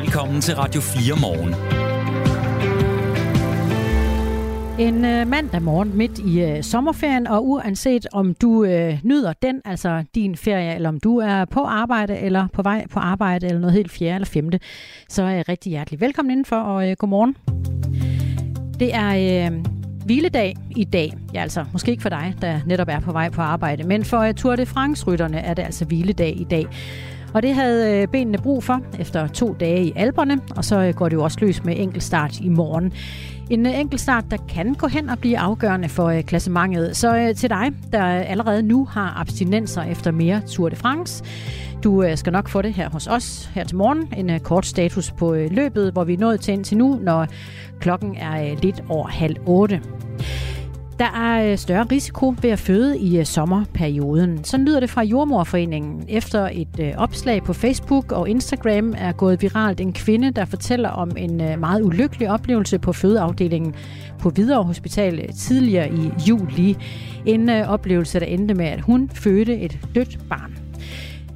Velkommen til Radio 4 morgen. En øh, mandag morgen midt i øh, sommerferien, og uanset om du øh, nyder den, altså din ferie, eller om du er på arbejde, eller på vej på arbejde, eller noget helt fjerde eller femte, så er jeg rigtig hjertelig velkommen indenfor, og øh, godmorgen. Det er øh, hviledag i dag. Ja, altså måske ikke for dig, der netop er på vej på arbejde, men for øh, Tour de France-rytterne er det altså hviledag i dag. Og det havde øh, benene brug for efter to dage i alberne, og så øh, går det jo også løs med enkeltstart i morgen. En øh, enkeltstart, der kan gå hen og blive afgørende for klassemanget. klassementet. Så til dig, der allerede nu har abstinenser efter mere Tour de France, du skal nok få det her hos os her til morgen. En kort status på løbet, hvor vi er nået til indtil nu, når klokken er lidt over halv otte. Der er øh, større risiko ved at føde i øh, sommerperioden. Så lyder det fra Jordmorforeningen. Efter et øh, opslag på Facebook og Instagram er gået viralt en kvinde, der fortæller om en meget ulykkelig oplevelse på fødeafdelingen på Hvidovre Hospital tidligere i juli. En oplevelse, der endte med, at hun fødte et dødt barn.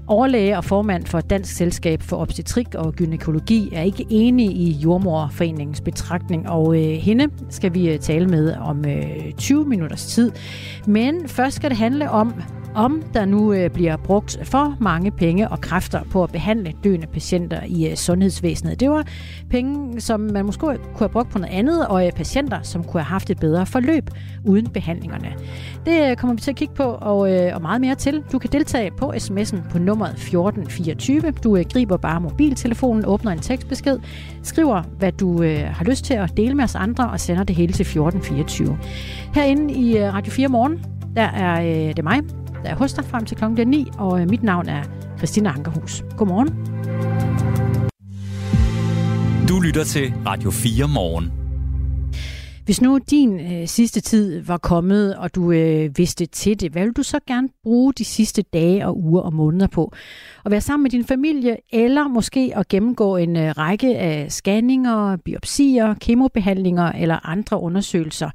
Overlæge og formand for Dansk Selskab for Obstetrik og Gynækologi er ikke enig i Jordmorforeningens betragtning, og øh, hende skal vi øh, tale med om øh, 20 minutters tid. Men først skal det handle om, om der nu øh, bliver brugt for mange penge og kræfter på at behandle døende patienter i øh, sundhedsvæsenet. Det var penge, som man måske kunne have brugt på noget andet, og øh, patienter, som kunne have haft et bedre forløb uden behandlingerne. Det kommer vi til at kigge på, og, og meget mere til. Du kan deltage på sms'en på nummeret 1424. Du griber bare mobiltelefonen, åbner en tekstbesked, skriver, hvad du har lyst til at dele med os andre, og sender det hele til 1424. Herinde i Radio 4 Morgen, der er det mig, der er hos dig frem til klokken 9, og øh, mit navn er Christina Ankerhus. Godmorgen. Du lytter til Radio 4 morgen. Hvis nu din øh, sidste tid var kommet, og du øh, vidste til det, hvad vil du så gerne bruge de sidste dage og uger og måneder på? At være sammen med din familie, eller måske at gennemgå en øh, række af scanninger, biopsier, kemobehandlinger eller andre undersøgelser.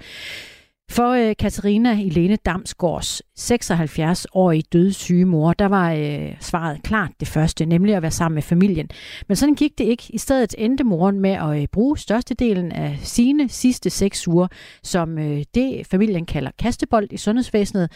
For øh, Katarina Helene Damsgaards 76-årige dødssyge mor, der var øh, svaret klart det første, nemlig at være sammen med familien. Men sådan gik det ikke. I stedet endte moren med at øh, bruge størstedelen af sine sidste seks uger, som øh, det familien kalder kastebold i sundhedsvæsenet,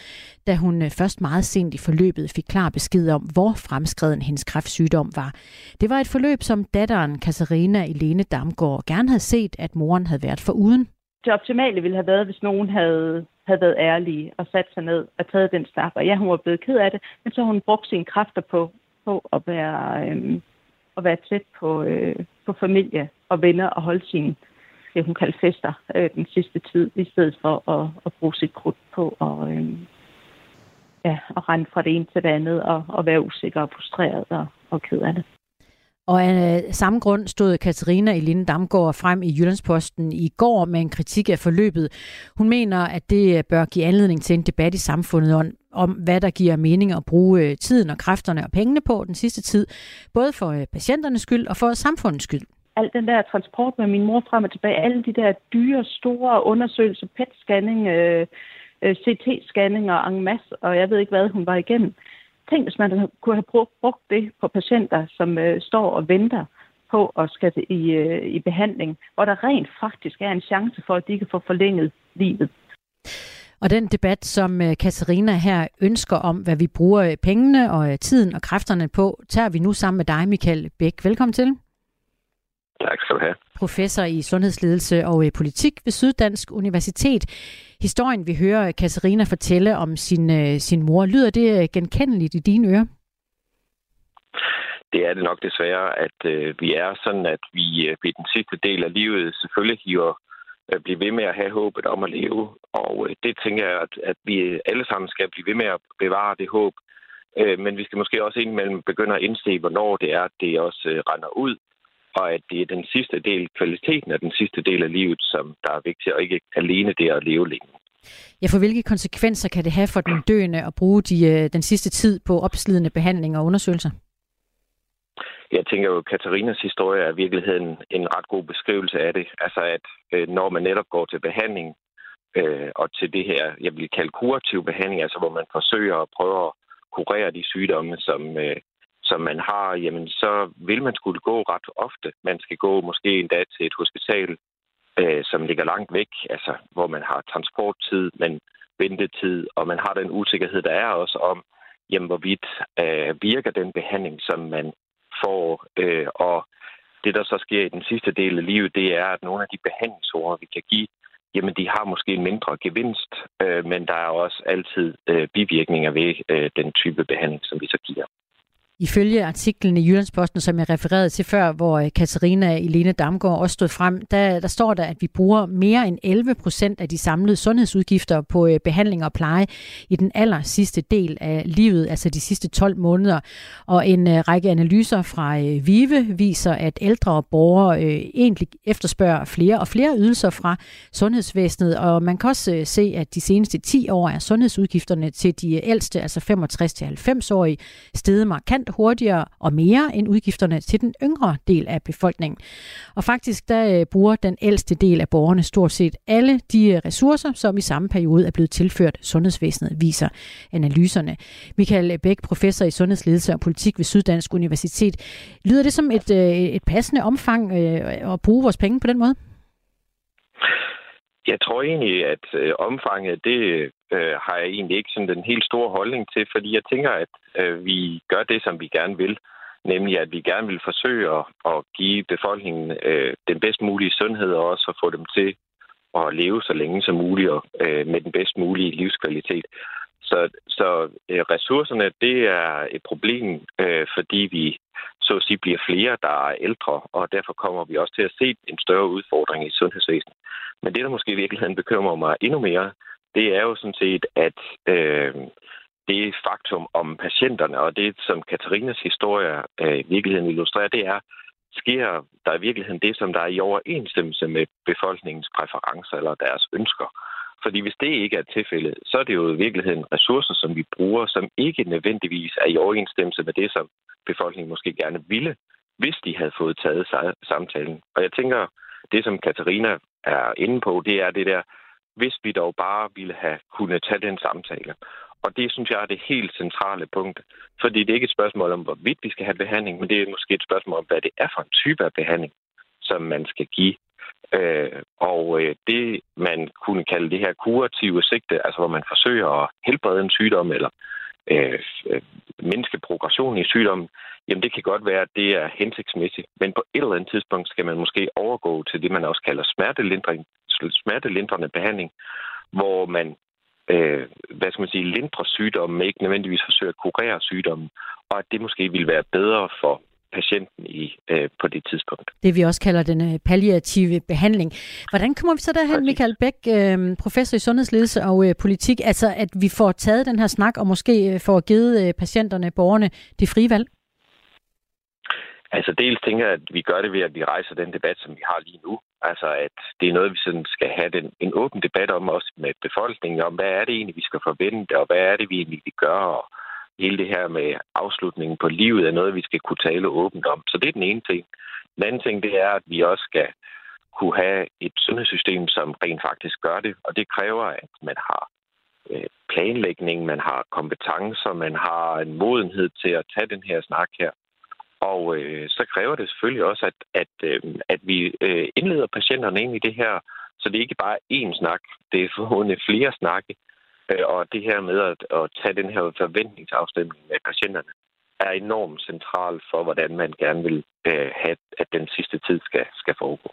da hun øh, først meget sent i forløbet fik klar besked om, hvor fremskreden hendes kræftsygdom var. Det var et forløb, som datteren Katarina Helene Damgaard gerne havde set, at moren havde været for uden det optimale ville have været, hvis nogen havde, havde været ærlige og sat sig ned og taget den snak. Og ja, hun var blevet ked af det, men så har hun brugt sine kræfter på, på at, være, øh, at være tæt på, øh, på familie og venner og holde sine det, hun kaldte fester øh, den sidste tid, i stedet for at, at bruge sit krudt på og, øh, ja, at rende fra det ene til det andet og, og være usikker og frustreret og, og ked af det. Og af samme grund stod Katarina Eline Damgaard frem i Jyllandsposten i går med en kritik af forløbet. Hun mener, at det bør give anledning til en debat i samfundet om, om hvad der giver mening at bruge øh, tiden og kræfterne og pengene på den sidste tid, både for øh, patienternes skyld og for samfundets skyld. Al den der transport med min mor frem og tilbage, alle de der dyre, store undersøgelser, PET-scanning, øh, øh CT-scanninger en masse, og jeg ved ikke, hvad hun var igennem Tænk, hvis man kunne have brugt, det på patienter, som øh, står og venter på at skal i, øh, i behandling, hvor der rent faktisk er en chance for, at de kan få forlænget livet. Og den debat, som øh, Katarina her ønsker om, hvad vi bruger øh, pengene og øh, tiden og kræfterne på, tager vi nu sammen med dig, Michael Bæk. Velkommen til. Tak skal du have. Professor i sundhedsledelse og politik ved Syddansk Universitet. Historien, vi hører Katarina fortælle om sin, øh, sin mor, lyder det øh, genkendeligt i dine ører? Det er det nok desværre, at øh, vi er sådan, at vi øh, ved den sidste del af livet selvfølgelig hiver øh, blive ved med at have håbet om at leve. Og øh, det tænker jeg, at, at vi alle sammen skal blive ved med at bevare det håb. Øh, men vi skal måske også indimellem begynde at indse, hvornår det er, at det også øh, render ud og at det er den sidste del, kvaliteten af den sidste del af livet, som der er vigtigt, og ikke alene det at leve længe. Ja, for hvilke konsekvenser kan det have for den døende at bruge de, øh, den sidste tid på opslidende behandling og undersøgelser? Jeg tænker jo, at Katarinas historie er i virkeligheden en ret god beskrivelse af det. Altså, at øh, når man netop går til behandling, øh, og til det her, jeg vil kalde kurativ behandling, altså hvor man forsøger at prøve at kurere de sygdomme, som, øh, som man har, jamen så vil man skulle gå ret ofte. Man skal gå måske endda til et hospital, øh, som ligger langt væk, altså hvor man har transporttid, men ventetid, og man har den usikkerhed, der er også om, jamen, hvorvidt øh, virker den behandling, som man får. Øh, og det, der så sker i den sidste del af livet, det er, at nogle af de behandlingsord, vi kan give, jamen de har måske en mindre gevinst, øh, men der er også altid øh, bivirkninger ved øh, den type behandling, som vi så giver. Ifølge artiklen i Jyllandsposten, som jeg refererede til før, hvor øh, Katarina Elene Damgaard også stod frem, der, der står der, at vi bruger mere end 11 procent af de samlede sundhedsudgifter på øh, behandling og pleje i den aller sidste del af livet, altså de sidste 12 måneder. Og en øh, række analyser fra VIVE viser, at ældre borgere egentlig efterspørger flere og flere ydelser fra sundhedsvæsenet, og man kan også se, at de seneste 10 år er sundhedsudgifterne til de ældste, altså 65-90-årige, steget markant hurtigere og mere end udgifterne til den yngre del af befolkningen. Og faktisk der øh, bruger den ældste del af borgerne stort set alle de øh, ressourcer, som i samme periode er blevet tilført sundhedsvæsenet, viser analyserne. Michael Bæk, professor i sundhedsledelse og politik ved Syddansk Universitet. Lyder det som et, øh, et passende omfang at bruge vores penge på den måde? Jeg tror egentlig, at øh, omfanget, det øh, har jeg egentlig ikke sådan den helt store holdning til, fordi jeg tænker, at øh, vi gør det, som vi gerne vil. Nemlig, at vi gerne vil forsøge at, at give befolkningen øh, den bedst mulige sundhed, og også at få dem til at leve så længe som muligt og øh, med den bedst mulige livskvalitet. Så, så øh, ressourcerne, det er et problem, øh, fordi vi så at sige bliver flere, der er ældre, og derfor kommer vi også til at se en større udfordring i sundhedsvæsenet. Men det, der måske i virkeligheden bekymrer mig endnu mere, det er jo sådan set, at øh, det faktum om patienterne, og det, som Katarinas historie øh, i virkeligheden illustrerer, det er, sker der i virkeligheden det, som der er i overensstemmelse med befolkningens præferencer eller deres ønsker. Fordi hvis det ikke er tilfældet, så er det jo i virkeligheden ressourcer, som vi bruger, som ikke nødvendigvis er i overensstemmelse med det, som befolkningen måske gerne ville, hvis de havde fået taget samtalen. Og jeg tænker, det som Katarina er inde på, det er det der, hvis vi dog bare ville have kunnet tage den samtale. Og det synes jeg er det helt centrale punkt. Fordi det er ikke et spørgsmål om, hvorvidt vi skal have behandling, men det er måske et spørgsmål om, hvad det er for en type af behandling, som man skal give. Øh, og øh, det, man kunne kalde det her kurative sigte, altså hvor man forsøger at helbrede en sygdom eller øh, øh, mindske progression i sygdommen, jamen det kan godt være, at det er hensigtsmæssigt. Men på et eller andet tidspunkt skal man måske overgå til det, man også kalder smertelindring, smertelindrende behandling, hvor man øh, hvad skal man sige, lindrer sygdommen, men ikke nødvendigvis forsøger at kurere sygdommen, og at det måske vil være bedre for patienten i øh, på det tidspunkt. Det vi også kalder den øh, palliative behandling. Hvordan kommer vi så derhen, Michael Bæk, øh, professor i sundhedsledelse og øh, politik, altså at vi får taget den her snak og måske øh, får givet øh, patienterne, borgerne, det frie valg? Altså dels tænker jeg, at vi gør det ved, at vi rejser den debat, som vi har lige nu. Altså at det er noget, vi sådan skal have den, en åben debat om, også med befolkningen, om hvad er det egentlig, vi skal forvente, og hvad er det, vi egentlig vi gør, og hele det her med afslutningen på livet er noget, vi skal kunne tale åbent om. Så det er den ene ting. Den anden ting, det er, at vi også skal kunne have et sundhedssystem, som rent faktisk gør det, og det kræver, at man har øh, planlægning, man har kompetencer, man har en modenhed til at tage den her snak her. Og øh, så kræver det selvfølgelig også, at, at, øh, at vi øh, indleder patienterne ind i det her, så det ikke bare er én snak, det er forhåbentlig flere snakke, Øh, og det her med at, at tage den her forventningsafstemning med patienterne er enormt central for, hvordan man gerne vil øh, have, at den sidste tid skal, skal foregå.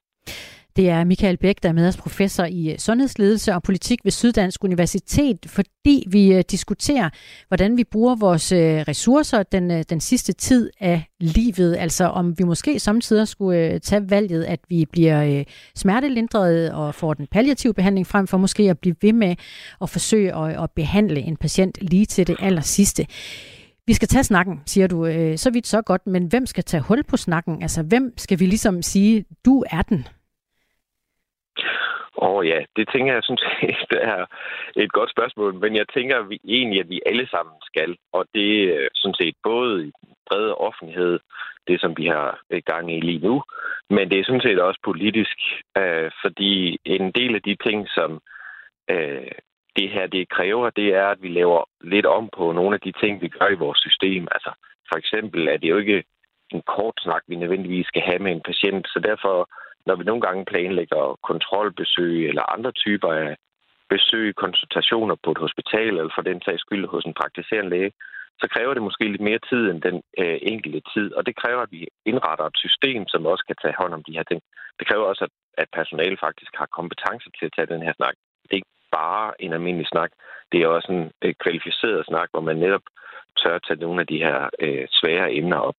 Det er Michael Bæk, der er med os professor i øh, sundhedsledelse og politik ved Syddansk Universitet, fordi vi øh, diskuterer, hvordan vi bruger vores øh, ressourcer den, den sidste tid af livet. Altså om vi måske samtidig skulle tage valget, at vi bliver smertelindret og får den palliative behandling frem for måske at blive ved med at forsøge at, at behandle en patient lige til det aller sidste. Vi skal tage snakken, siger du. Øh, så vidt så godt, men hvem skal tage hul på snakken? Altså hvem skal vi ligesom sige, du er den? Åh oh, ja, det tænker jeg synes det er et godt spørgsmål, men jeg tænker vi, egentlig, at vi alle sammen skal, og det er øh, sådan set både i brede offentlighed, det som vi har øh, gang i lige nu, men det er sådan set også politisk, øh, fordi en del af de ting, som øh, det her det kræver, det er, at vi laver lidt om på nogle af de ting, vi gør i vores system. Altså For eksempel er det jo ikke en kort snak, vi nødvendigvis skal have med en patient, så derfor, når vi nogle gange planlægger kontrolbesøg eller andre typer af besøg, konsultationer på et hospital, eller for den sags skyld hos en praktiserende læge, så kræver det måske lidt mere tid end den øh, enkelte tid. Og det kræver, at vi indretter et system, som også kan tage hånd om de her ting. Det kræver også, at, at personale faktisk har kompetence til at tage den her snak. Bare en almindelig snak. Det er også en øh, kvalificeret snak, hvor man netop tør tage nogle af de her øh, svære emner op.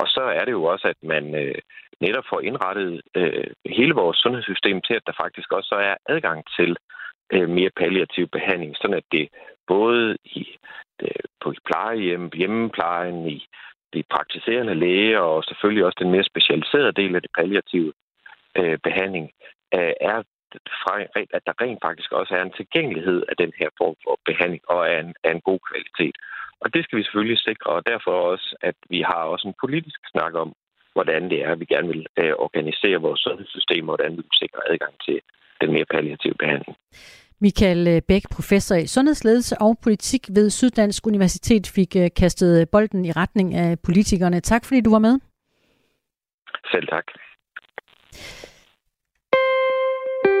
Og så er det jo også, at man øh, netop får indrettet øh, hele vores sundhedssystem til, at der faktisk også er adgang til øh, mere palliativ behandling, sådan at det både i, øh, på plejehjem, hjemmeplejen, i de praktiserende læger og selvfølgelig også den mere specialiserede del af det palliative øh, behandling, øh, er at der rent faktisk også er en tilgængelighed af den her form for behandling og af en, af en god kvalitet. Og det skal vi selvfølgelig sikre, og derfor også, at vi har også en politisk snak om, hvordan det er, at vi gerne vil øh, organisere vores sundhedssystem, og hvordan vi vil sikre adgang til den mere palliative behandling. Michael øh, Bæk, professor i sundhedsledelse og politik ved Syddansk Universitet, fik øh, kastet bolden i retning af politikerne. Tak fordi du var med. Selv tak.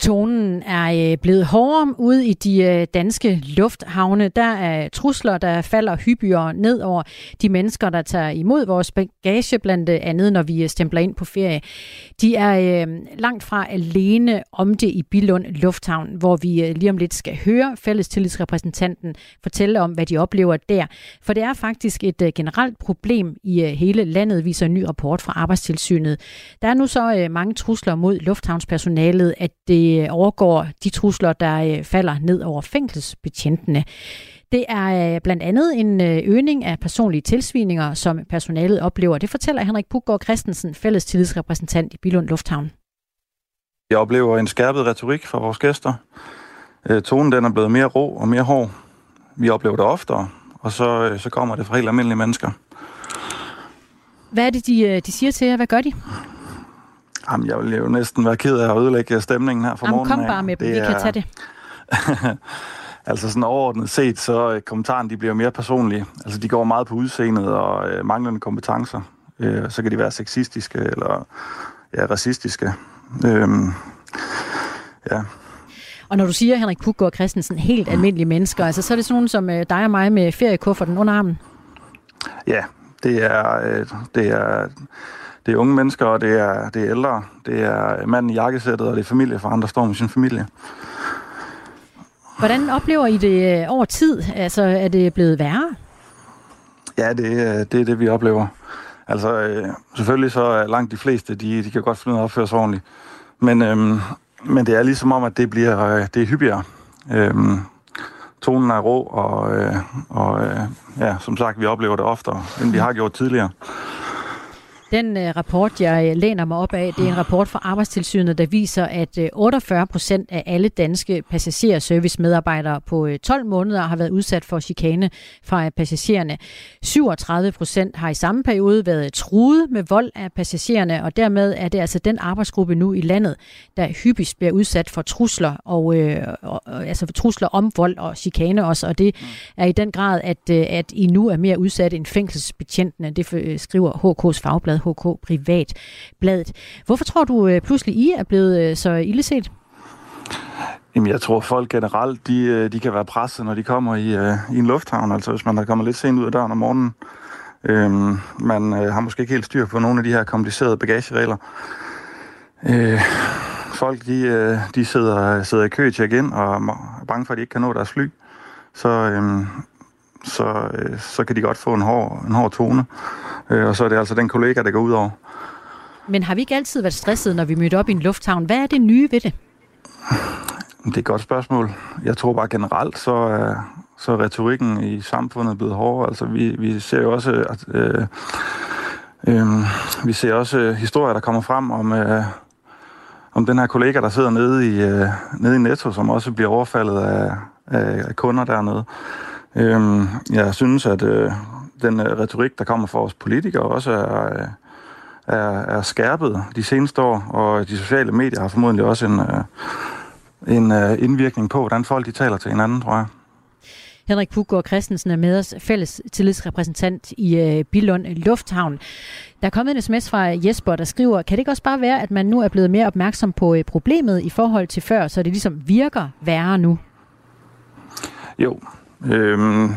Tonen er øh, blevet hårdere ude i de øh, danske lufthavne. Der er trusler, der falder hyppigere ned over de mennesker, der tager imod vores bagage, blandt øh, andet når vi stempler ind på ferie. De er langt fra alene om det i Bilund Lufthavn, hvor vi lige om lidt skal høre fællestillidsrepræsentanten fortælle om, hvad de oplever der. For det er faktisk et generelt problem i hele landet, viser en ny rapport fra Arbejdstilsynet. Der er nu så mange trusler mod lufthavnspersonalet, at det det overgår de trusler, der øh, falder ned over fængselsbetjentene. Det er øh, blandt andet en øh, øgning af personlige tilsvininger, som personalet oplever. Det fortæller Henrik Puggaard Christensen, fælles tillidsrepræsentant i Bilund Lufthavn. Jeg oplever en skærpet retorik fra vores gæster. Tonen den er blevet mere rå og mere hård. Vi oplever det oftere, og så, så kommer det fra helt almindelige mennesker. Hvad er det, de, de siger til jer? Hvad gør de? Jamen, jeg vil jo næsten være ked af at ødelægge stemningen her for morgenen. kom bare med dem, vi kan tage det. altså sådan overordnet set, så øh, kommentaren de bliver mere personlige. Altså de går meget på udseendet og øh, manglende kompetencer. Øh, så kan de være sexistiske eller ja, racistiske. Øhm, ja. Og når du siger, Henrik Puggaard Christensen, helt almindelige mennesker, altså så er det sådan nogen som øh, dig og mig med feriekufferten under armen? Ja, det er, øh, det er det er unge mennesker, og det er, det er ældre. Det er manden i jakkesættet, og det er familiefaren, der står med sin familie. Hvordan oplever I det øh, over tid? Altså, er det blevet værre? Ja, det, det er det, vi oplever. Altså, øh, selvfølgelig så er langt de fleste, de, de kan godt finde ud af at opføre sig ordentligt. Men, øhm, men det er ligesom om, at det bliver øh, det er hyppigere. Øhm, tonen er rå, og, øh, og øh, ja, som sagt, vi oplever det oftere, end vi har gjort tidligere. Den uh, rapport, jeg øh, læner mig op af, det er en rapport fra Arbejdstilsynet, der viser, at uh, øh, 48 procent af alle danske passagerservice-medarbejdere på øh, uh, 12 måneder har været udsat for chikane fra uh, passagererne. 37 procent har i samme periode været truet med vold af passagererne, og dermed er det altså den arbejdsgruppe nu i landet, der hyppigst bliver udsat for trusler, og, uh, og altså for trusler om vold og chikane også, og det er i den grad, at, uh, at I nu er mere udsat end fængselsbetjentene. Det skriver HK's fagblad Blad, HK Privat Bladet. Hvorfor tror du øh, pludselig, I er blevet øh, så illeset? Jamen, jeg tror, folk generelt, de, øh, de kan være presset, når de kommer i, øh, i en lufthavn. Altså, hvis man er kommet lidt sent ud af døren om morgenen. Øhm, man øh, har måske ikke helt styr på nogle af de her komplicerede bagageregler. Øh, folk, de, øh, de sidder, sidder i kø til igen og er bange for, at de ikke kan nå deres fly. Så, øhm, så, øh, så kan de godt få en hård, en hård tone. Øh, og så er det altså den kollega, der går ud over. Men har vi ikke altid været stresset, når vi mødte op i en lufthavn? Hvad er det nye ved det? Det er et godt spørgsmål. Jeg tror bare generelt, så er, så er retorikken i samfundet blevet hårdere. Altså, vi, vi ser jo også, at, øh, øh, vi ser også historier, der kommer frem om, øh, om den her kollega, der sidder nede i, øh, nede i Netto, som også bliver overfaldet af, af kunder dernede. Øh, jeg synes, at øh, den uh, retorik, der kommer fra os politikere, også er, øh, er, er skærpet de seneste år, og de sociale medier har formodentlig også en, uh, en uh, indvirkning på, hvordan folk de taler til hinanden, tror jeg. Henrik Puggaard Christensen er med os, fælles tillidsrepræsentant i øh, Bilund Lufthavn. Der er kommet en sms fra Jesper, der skriver, kan det ikke også bare være, at man nu er blevet mere opmærksom på øh, problemet i forhold til før, så det ligesom virker værre nu? Jo, øhm,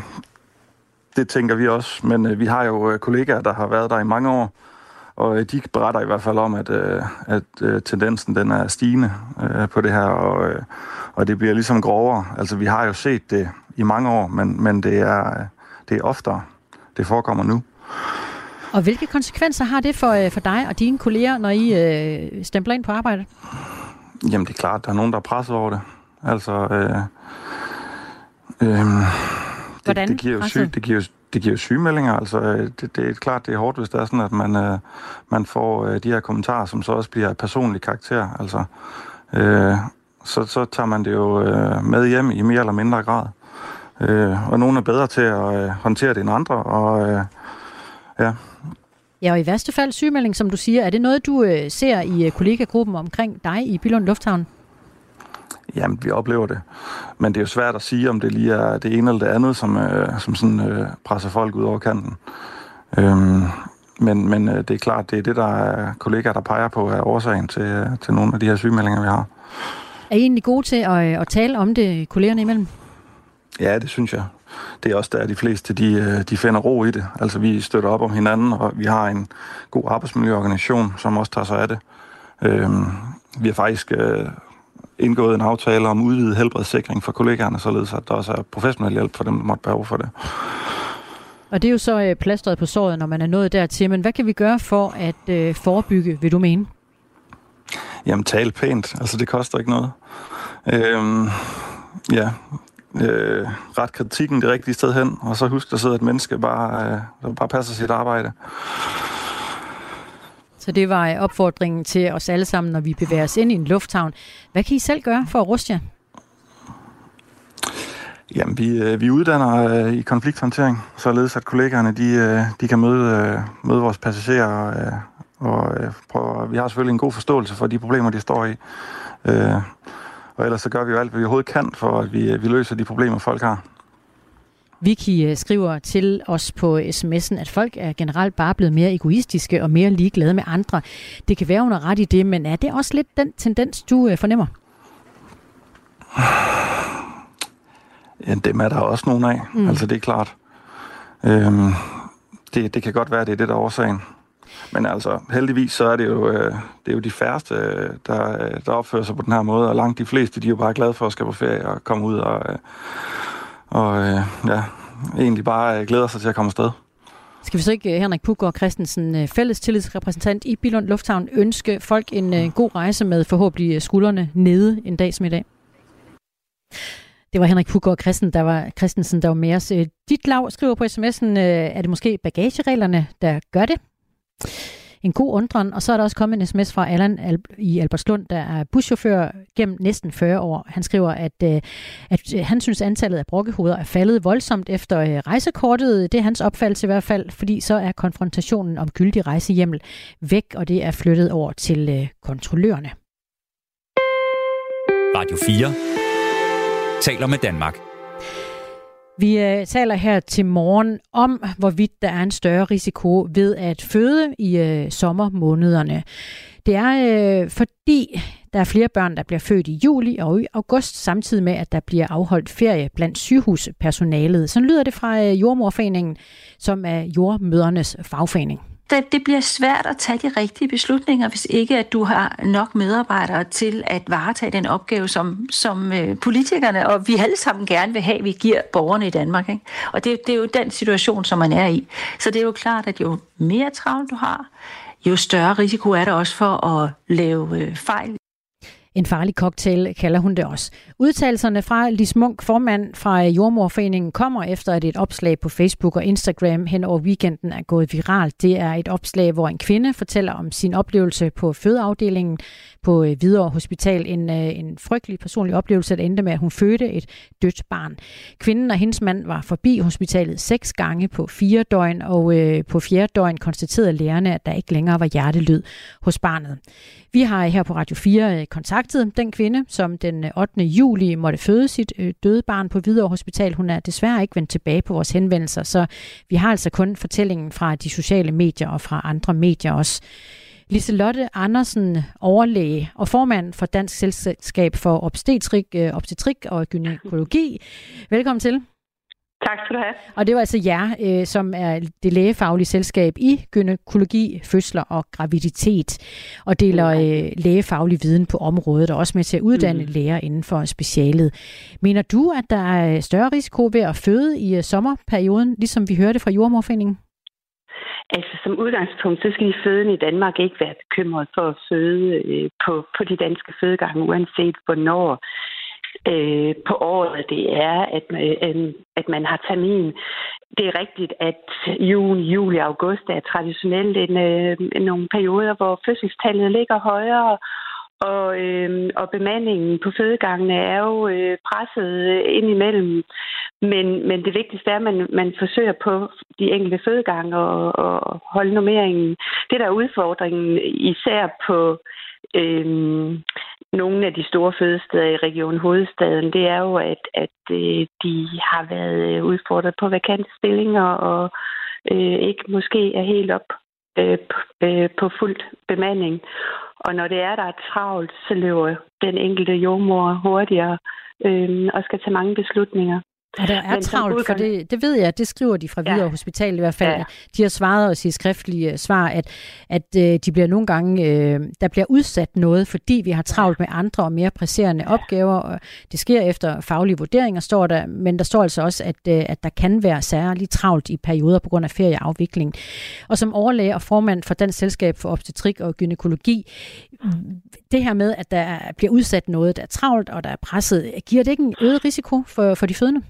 det tænker vi også, men øh, vi har jo øh, kollegaer, der har været der i mange år, og øh, de beretter i hvert fald om, at, øh, at øh, tendensen den er stigende øh, på det her, og, øh, og det bliver ligesom grovere. Altså vi har jo set det i mange år, men, men det, er, det er oftere. Det forekommer nu. Og hvilke konsekvenser har det for, øh, for dig og dine kolleger, når I øh, stempler ind på arbejde? Jamen det er klart, der er nogen, der er presset over det. Altså, øh, øh, Hvordan det, det giver jo syg, det giver, det giver sygemeldinger. Altså, øh, det, det er klart, det er hårdt, hvis det er sådan, at man, øh, man får øh, de her kommentarer, som så også bliver personlig karakter. Altså, øh, så, så tager man det jo øh, med hjem i mere eller mindre grad. Øh, og nogle er bedre til at øh, håndtere det end andre, og øh, ja. Ja, og i værste fald sygemelding, som du siger, er det noget, du øh, ser i øh, kollegagruppen omkring dig i Billund Lufthavn? Jamen, vi oplever det. Men det er jo svært at sige, om det lige er det ene eller det andet, som, øh, som sådan, øh, presser folk ud over kanten. Øhm, men men øh, det er klart, det er det, der er kollegaer, der peger på, er årsagen til, øh, til nogle af de her sygemeldinger, vi har. Er I egentlig gode til at, at tale om det kollegerne imellem? Ja, det synes jeg. Det er også der, de fleste de, øh, de finder ro i det. Altså, vi støtter op om hinanden, og vi har en god arbejdsmiljøorganisation, som også tager sig af det. Øhm, vi har faktisk øh, indgået en aftale om udvidet helbredssikring for kollegaerne, således at der også er professionel hjælp for dem, der måtte behov for det. Og det er jo så øh, plastret på såret, når man er nået dertil. Men hvad kan vi gøre for at øh, forebygge, vil du mene? Jamen, tale pænt. Altså, det koster ikke noget. Øhm, ja, øh, ret kritikken det rigtige sted hen, og så husk, der sidder et menneske, bare, øh, der bare passer sit arbejde. Så det var øh, opfordringen til os alle sammen, når vi bevæger os ind i en lufthavn. Hvad kan I selv gøre for at ruste jer? Jamen, vi, øh, vi uddanner øh, i konflikthåndtering, således at kollegaerne de, øh, de kan møde, øh, møde vores passagerer. Øh, og øh, prøve, vi har selvfølgelig en god forståelse for de problemer, de står i. Øh, og ellers så gør vi jo alt, hvad vi overhovedet kan, for at vi, øh, vi løser de problemer, folk har. Vicky øh, skriver til os på sms'en, at folk er generelt bare blevet mere egoistiske og mere ligeglade med andre. Det kan være, under ret i det, men er det også lidt den tendens, du øh, fornemmer? Ja, dem er der også nogle af. Mm. Altså, det er klart. Øhm, det, det kan godt være, det er det, der er årsagen. Men altså, heldigvis så er det jo, øh, det er jo de færreste, der, der opfører sig på den her måde, og langt de fleste, de er jo bare glade for at skal på ferie og komme ud og, og øh, ja, egentlig bare øh, glæder sig til at komme afsted. Skal vi så ikke, øh, Henrik Puggaard Christensen, øh, fælles tillidsrepræsentant i Bilund Lufthavn, ønske folk en god rejse med forhåbentlig skuldrene nede en dag som i dag? Det var Henrik Puggaard Christen, der var, Christensen, der var med os. Dit lav skriver på sms'en, er det måske bagagereglerne, der gør det? En god undren. Og så er der også kommet en sms fra Allan i Albertslund, der er buschauffør gennem næsten 40 år. Han skriver, at, øh, at øh, han synes, antallet af brokkehoveder er faldet voldsomt efter øh, rejsekortet. Det er hans opfattelse i hvert fald, fordi så er konfrontationen om gyldig rejsehjemmel væk, og det er flyttet over til øh, kontrollørerne. Radio 4 taler med Danmark. Vi øh, taler her til morgen om, hvorvidt der er en større risiko ved at føde i øh, sommermånederne. Det er øh, fordi, der er flere børn, der bliver født i juli og i august, samtidig med, at der bliver afholdt ferie blandt sygehuspersonalet. Så lyder det fra øh, Jordmorforeningen, som er jordmødernes fagforening det, det bliver svært at tage de rigtige beslutninger, hvis ikke at du har nok medarbejdere til at varetage den opgave, som, som øh, politikerne og vi alle sammen gerne vil have, vi giver borgerne i Danmark. Ikke? Og det, det er jo den situation, som man er i. Så det er jo klart, at jo mere travlt du har, jo større risiko er der også for at lave øh, fejl en farlig cocktail kalder hun det også. Udtalelserne fra Lis Munk, formand fra Jordmorforeningen, kommer efter, at et opslag på Facebook og Instagram hen over weekenden er gået viralt. Det er et opslag, hvor en kvinde fortæller om sin oplevelse på fødeafdelingen på øh, Hvidovre Hospital. En, øh, en frygtelig personlig oplevelse, der endte med, at hun fødte et dødt barn. Kvinden og hendes mand var forbi hospitalet seks gange på fire døgn, og øh, på fjerde døgn konstaterede lærerne, at der ikke længere var hjertelyd hos barnet. Vi har her på Radio 4 øh, kontakt kontaktet den kvinde, som den øh, 8. juli måtte føde sit øh, døde barn på Hvidovre Hospital. Hun er desværre ikke vendt tilbage på vores henvendelser, så vi har altså kun fortællingen fra de sociale medier og fra andre medier også. Liselotte Andersen, overlæge og formand for Dansk Selskab for Obstetrik, øh, Obstetrik og Gynækologi. Velkommen til. Tak skal du have. Og det var altså jer, øh, som er det lægefaglige selskab i gynækologi, fødsler og graviditet, og deler øh, lægefaglig viden på området, og også med til at uddanne mm. læger inden for specialet. Mener du, at der er større risiko ved at føde i øh, sommerperioden, ligesom vi hørte fra Jordmorforeningen? Altså som udgangspunkt, så skal de fødende i Danmark ikke være bekymret for at føde øh, på, på de danske fødegange, uanset hvornår øh, på året det er, at, øh, at man har termin. Det er rigtigt, at juni, juli og august er traditionelt en, øh, nogle perioder, hvor fødselstallet ligger højere, og, øh, og bemandingen på fødegangene er jo øh, presset øh, ind imellem. Men, men det vigtigste er, at man, man forsøger på de enkelte fødegange og, og holde nummeringen. Det der er udfordringen, især på øh, nogle af de store fødesteder i Region Hovedstaden, det er jo, at, at øh, de har været øh, udfordret på vakante stillinger og øh, ikke måske er helt op øh, øh, på fuldt bemanding. Og når det er, der er travlt, så løber den enkelte jordmor hurtigere øh, og skal tage mange beslutninger. Og der er Men travlt, for det, det ved jeg, det skriver de fra Hvidovre ja. Hospital i hvert fald. Ja. De har svaret os i skriftlige svar, at, at øh, de bliver nogle gange, øh, der bliver udsat noget, fordi vi har travlt med andre og mere presserende ja. opgaver. Og det sker efter faglige vurderinger, står der, men der står altså også, at, øh, at der kan være særligt travlt i perioder på grund af ferieafvikling. Og som overlæge og formand for Dansk Selskab for Obstetrik og Gynækologi, det her med, at der bliver udsat noget, der er travlt og der er presset, giver det ikke en øget risiko for, for de fødende?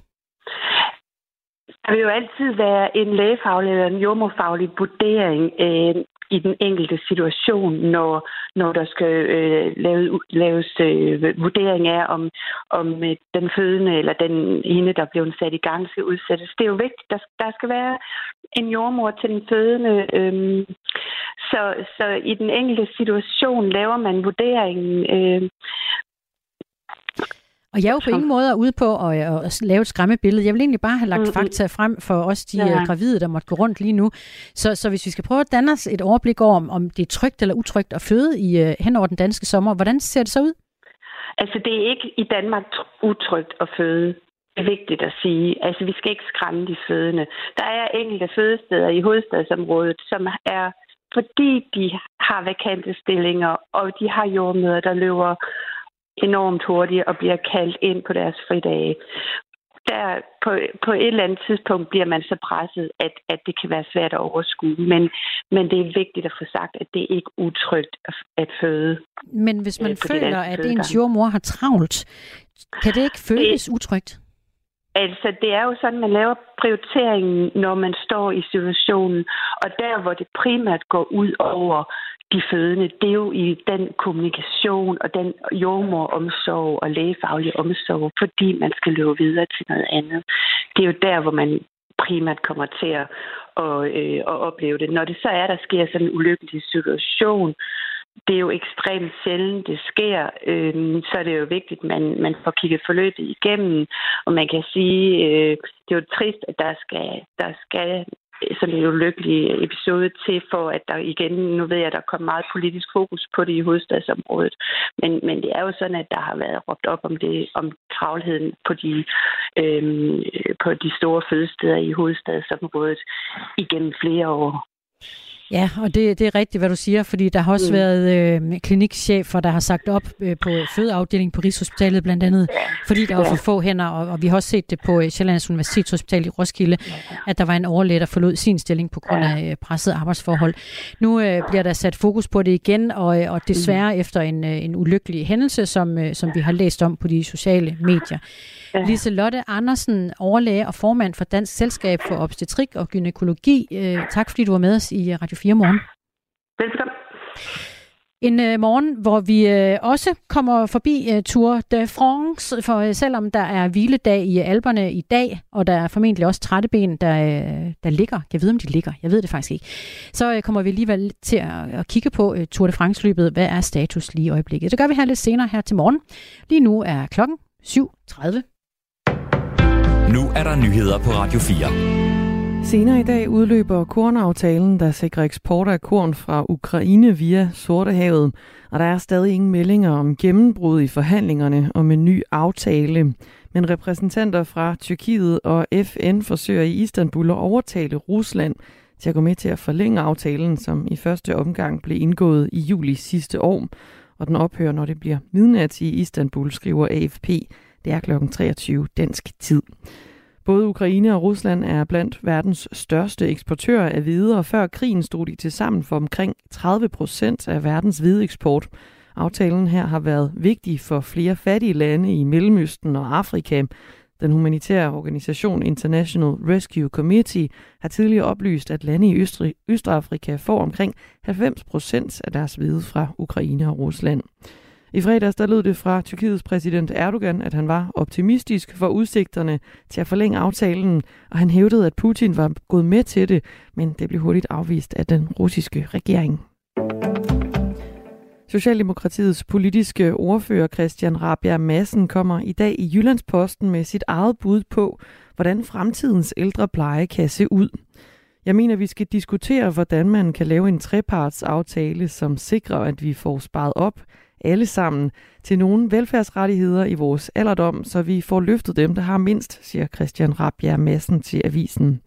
Der vil jo altid være en lægefaglig eller en jordmorfaglig vurdering øh, i den enkelte situation, når, når der skal øh, laves, laves øh, vurdering af, om, om øh, den fødende eller den hende, der bliver sat i gang, skal udsættes. Det er jo vigtigt. Der, der skal være en jordmor til den fødende. Øh, så, så i den enkelte situation laver man vurderingen øh, og jeg er jo på ingen måde ude på at, at lave et skræmmebillede. Jeg vil egentlig bare have lagt mm-hmm. fakta frem for os, de ja. Øh, gravide, der måtte gå rundt lige nu. Så, så hvis vi skal prøve at danne os et overblik over, om, om det er trygt eller utrygt at føde i, uh, hen over den danske sommer, hvordan ser det så ud? Altså, det er ikke i Danmark utrygt at føde. Det er vigtigt at sige. Altså, vi skal ikke skræmme de fødende. Der er enkelte fødesteder i hovedstadsområdet, som er fordi de har vakante stillinger, og de har jordmøder, der løber enormt hurtigt og bliver kaldt ind på deres fridage. Der på, på et eller andet tidspunkt bliver man så presset, at, at det kan være svært at overskue. Men, men det er vigtigt at få sagt, at det er ikke utrygt at, at føde. Men hvis man føler, at ens jordmor har travlt, kan det ikke føles det, utrygt? Altså, det er jo sådan, man laver prioriteringen, når man står i situationen. Og der, hvor det primært går ud over de fødende, det er jo i den kommunikation og den jordmoromsorg og lægefaglige omsorg, fordi man skal løbe videre til noget andet. Det er jo der, hvor man primært kommer til at, at, øh, at opleve det. Når det så er, der sker sådan en ulykkelig situation, det er jo ekstremt sjældent, det sker, øh, så er det jo vigtigt, at man, man får kigget forløbet igennem, og man kan sige, øh, det er jo trist, at der skal, der skal sådan en ulykkelig episode til, for at der igen, nu ved jeg, at der kommer meget politisk fokus på det i hovedstadsområdet, men, men det er jo sådan, at der har været råbt op om det, om travlheden på de, øhm, på de store fødesteder i hovedstadsområdet igennem flere år. Ja, og det, det er rigtigt, hvad du siger, fordi der har også mm. været øh, klinikchefer, der har sagt op øh, på fødeafdelingen på Rigshospitalet blandt andet, fordi der var for få hænder, og, og vi har også set det på øh, Sjællands Universitetshospital i Roskilde, at der var en overlæge, der forlod sin stilling på grund af øh, presset arbejdsforhold. Nu øh, bliver der sat fokus på det igen, og, øh, og desværre mm. efter en, øh, en ulykkelig hændelse, som, øh, som vi har læst om på de sociale medier. Ja. Lise Lotte Andersen, overlæge og formand for Dansk Selskab for Obstetrik og Gynækologi. Øh, tak fordi du var med os i Radio 4 morgen. Velkommen. En øh, morgen, hvor vi øh, også kommer forbi øh, Tour de France, for øh, selvom der er hviledag i Alberne i dag, og der er formentlig også trætteben, der, øh, der ligger. Jeg ved, om de ligger. Jeg ved det faktisk ikke. Så øh, kommer vi alligevel til at, at kigge på øh, Tour de France-løbet. Hvad er status lige i øjeblikket? Det gør vi her lidt senere her til morgen. Lige nu er klokken 7.30. Nu er der nyheder på Radio 4. Senere i dag udløber kornaftalen, der sikrer eksport af korn fra Ukraine via Sortehavet, og der er stadig ingen meldinger om gennembrud i forhandlingerne om en ny aftale. Men repræsentanter fra Tyrkiet og FN forsøger i Istanbul at overtale Rusland til at gå med til at forlænge aftalen, som i første omgang blev indgået i juli sidste år, og den ophører, når det bliver midnat i Istanbul, skriver AFP. Det er kl. 23 dansk tid. Både Ukraine og Rusland er blandt verdens største eksportører af hvide, og før krigen stod de til sammen for omkring 30 procent af verdens hvide eksport. Aftalen her har været vigtig for flere fattige lande i Mellemøsten og Afrika. Den humanitære organisation International Rescue Committee har tidligere oplyst, at lande i Østrig, Østafrika får omkring 90 procent af deres hvide fra Ukraine og Rusland. I fredags der lød det fra Tyrkiets præsident Erdogan, at han var optimistisk for udsigterne til at forlænge aftalen, og han hævdede, at Putin var gået med til det, men det blev hurtigt afvist af den russiske regering. Socialdemokratiets politiske ordfører Christian Rabia Madsen kommer i dag i Jyllandsposten med sit eget bud på, hvordan fremtidens ældrepleje kan se ud. Jeg mener, vi skal diskutere, hvordan man kan lave en trepartsaftale, som sikrer, at vi får sparet op alle sammen til nogle velfærdsrettigheder i vores alderdom, så vi får løftet dem, der har mindst, siger Christian Rabjerg Madsen til avisen.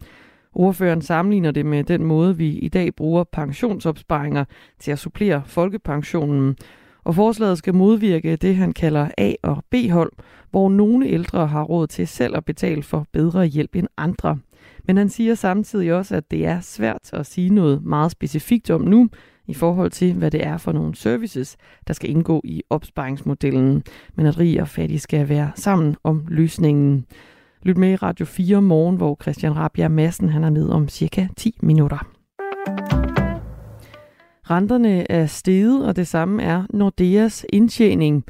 Ordføreren sammenligner det med den måde, vi i dag bruger pensionsopsparinger til at supplere folkepensionen. Og forslaget skal modvirke det, han kalder A- og B-hold, hvor nogle ældre har råd til selv at betale for bedre hjælp end andre. Men han siger samtidig også, at det er svært at sige noget meget specifikt om nu, i forhold til, hvad det er for nogle services, der skal indgå i opsparingsmodellen, men at rig og fattig skal være sammen om løsningen. Lyt med i Radio 4 morgen, hvor Christian Rabia Madsen han er med om cirka 10 minutter. Renterne er steget, og det samme er Nordeas indtjening.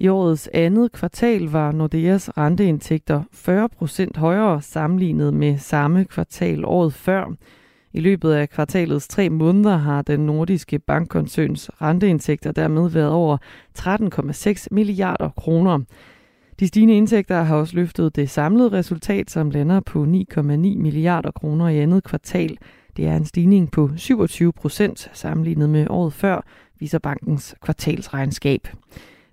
I årets andet kvartal var Nordeas renteindtægter 40 procent højere sammenlignet med samme kvartal året før. I løbet af kvartalets tre måneder har den nordiske bankkoncerns renteindtægter dermed været over 13,6 milliarder kroner. De stigende indtægter har også løftet det samlede resultat, som lander på 9,9 milliarder kroner i andet kvartal. Det er en stigning på 27 procent sammenlignet med året før, viser bankens kvartalsregnskab.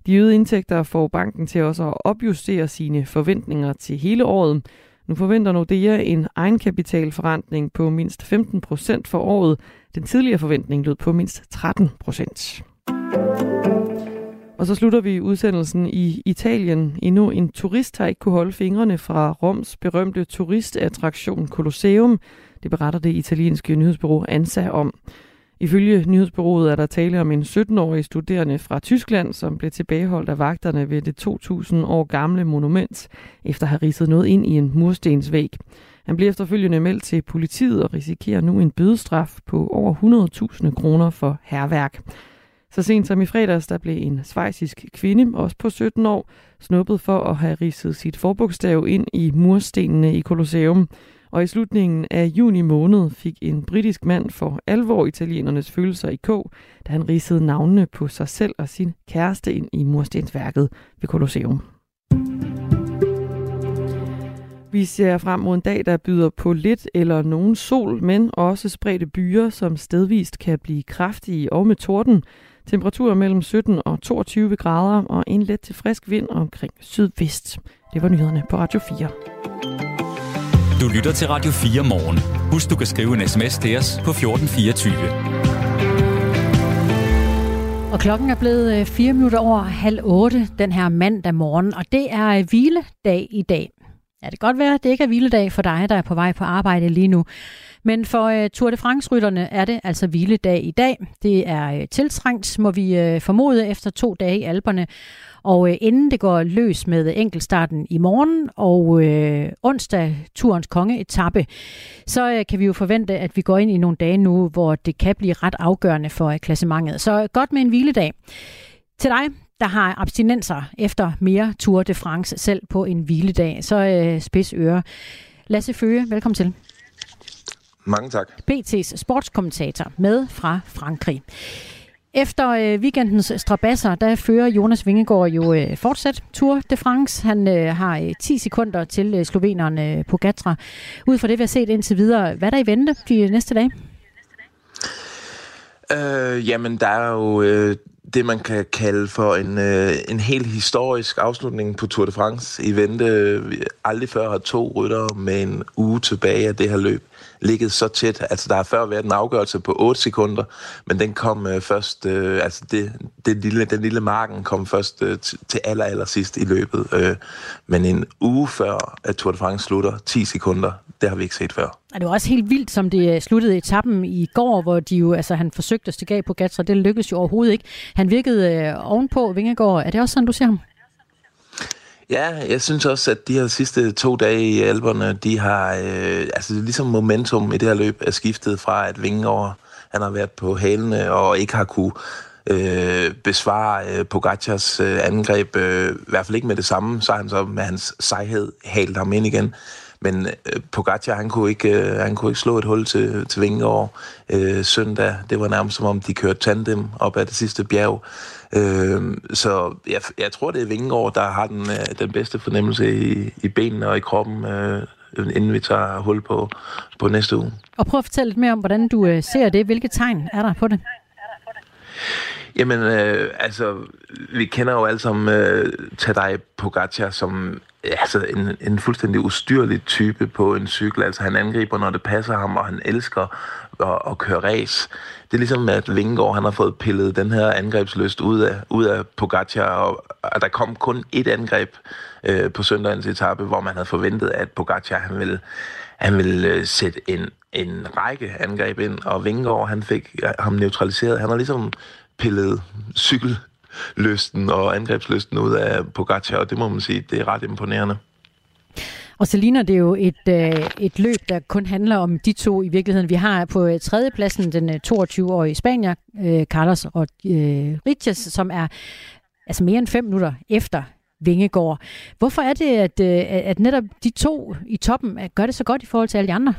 De øgede indtægter får banken til også at opjustere sine forventninger til hele året. Nu forventer Nordea en egenkapitalforrentning på mindst 15 procent for året. Den tidligere forventning lød på mindst 13 procent. Og så slutter vi udsendelsen i Italien. Endnu en turist har ikke kunne holde fingrene fra Roms berømte turistattraktion Colosseum. Det beretter det italienske nyhedsbureau ANSA om. Ifølge nyhedsbyrået er der tale om en 17-årig studerende fra Tyskland, som blev tilbageholdt af vagterne ved det 2000 år gamle monument, efter at have ridset noget ind i en murstensvæg. Han bliver efterfølgende meldt til politiet og risikerer nu en bødestraf på over 100.000 kroner for herværk. Så sent som i fredags, der blev en svejsisk kvinde, også på 17 år, snuppet for at have ridset sit forbogstav ind i murstenene i Colosseum. Og i slutningen af juni måned fik en britisk mand for alvor italienernes følelser i kog, da han ridsede navnene på sig selv og sin kæreste ind i murstensværket ved Colosseum. Vi ser frem mod en dag, der byder på lidt eller nogen sol, men også spredte byer, som stedvist kan blive kraftige og med torden. Temperaturer mellem 17 og 22 grader og en let til frisk vind omkring sydvest. Det var nyhederne på Radio 4. Du lytter til Radio 4 morgen. Husk, du kan skrive en sms til os på 1424. Og klokken er blevet øh, 4 minutter over halv otte den her mandag morgen, og det er øh, hviledag i dag. Ja, det kan godt være, at det ikke er hviledag for dig, der er på vej på arbejde lige nu. Men for uh, Tour de France-rytterne er det altså hviledag i dag. Det er uh, tiltrængt, må vi uh, formode, efter to dage i Alperne. Og uh, inden det går løs med enkeltstarten i morgen og uh, onsdag turens kongeetappe, så uh, kan vi jo forvente, at vi går ind i nogle dage nu, hvor det kan blive ret afgørende for uh, klassementet. Så godt med en hviledag. Til dig, der har abstinenser efter mere Tour de France selv på en hviledag, så øh, spids øre. Lasse Føge, velkommen til. Mange tak. BT's sportskommentator med fra Frankrig. Efter øh, weekendens strabasser, der fører Jonas Vingegaard jo øh, fortsat Tour de France. Han øh, har øh, 10 sekunder til øh, sloveneren øh, Gatra. Ud fra det, vi har set indtil videre, hvad er der i vente de næste dage? Øh, jamen, der er jo øh, det, man kan kalde for en, øh, en helt historisk afslutning på Tour de France i vente. Aldrig før har to ryttere med en uge tilbage af det her løb ligget så tæt. Altså, der har før været en afgørelse på 8 sekunder, men den kom øh, først, øh, altså det, det lille, den lille marken kom først øh, til aller, aller sidst i løbet. Øh, men en uge før, at Tour de France slutter, 10 sekunder, det har vi ikke set før. Og det var også helt vildt, som det øh, sluttede etappen i går, hvor de jo, altså, han forsøgte at stikke af på Gatra. Det lykkedes jo overhovedet ikke. Han virkede øh, ovenpå Vingegaard. Er det også sådan, du ser ham? Ja, jeg synes også, at de her sidste to dage i alberne, de har, øh, altså ligesom momentum i det her løb er skiftet fra, at Vingegaard, han har været på hælene og ikke har kunne øh, besvare øh, Pogacars øh, angreb, øh, i hvert fald ikke med det samme, så han så med hans sejhed helt ham ind igen. Men øh, Pogacar, han kunne, ikke, øh, han kunne ikke slå et hul til, til Vingegaard øh, søndag. Det var nærmest som om, de kørte tandem op ad det sidste bjerg. Øh, så jeg, jeg tror, det er Vingegaard, der har den, øh, den bedste fornemmelse i, i benene og i kroppen, øh, inden vi tager hul på, på næste uge. Og prøv at fortælle lidt mere om, hvordan du øh, ser det. Hvilke tegn er der på det? Jamen, øh, altså, vi kender jo alle sammen øh, Tadej Pogacar som altså, en, en fuldstændig ustyrlig type på en cykel. Altså, han angriber, når det passer ham, og han elsker at, at køre race. Det er ligesom, at Vingegaard, han har fået pillet den her angrebsløst ud af, ud af Pogacar, og, og der kom kun et angreb øh, på søndagens etape, hvor man havde forventet, at Pogacar, han ville, han ville øh, sætte en, en række angreb ind, og Vingegaard, han fik øh, ham neutraliseret. Han har ligesom pillet cykel cykellysten og angrebslysten ud af Pogacar, og det må man sige, det er ret imponerende. Og så ligner det jo et, øh, et løb, der kun handler om de to i virkeligheden. Vi har på øh, tredjepladsen den øh, 22-årige spanier, øh, Carlos og øh, Riches, som er altså mere end fem minutter efter Vingegaard. Hvorfor er det, at, øh, at netop de to i toppen gør det så godt i forhold til alle de andre?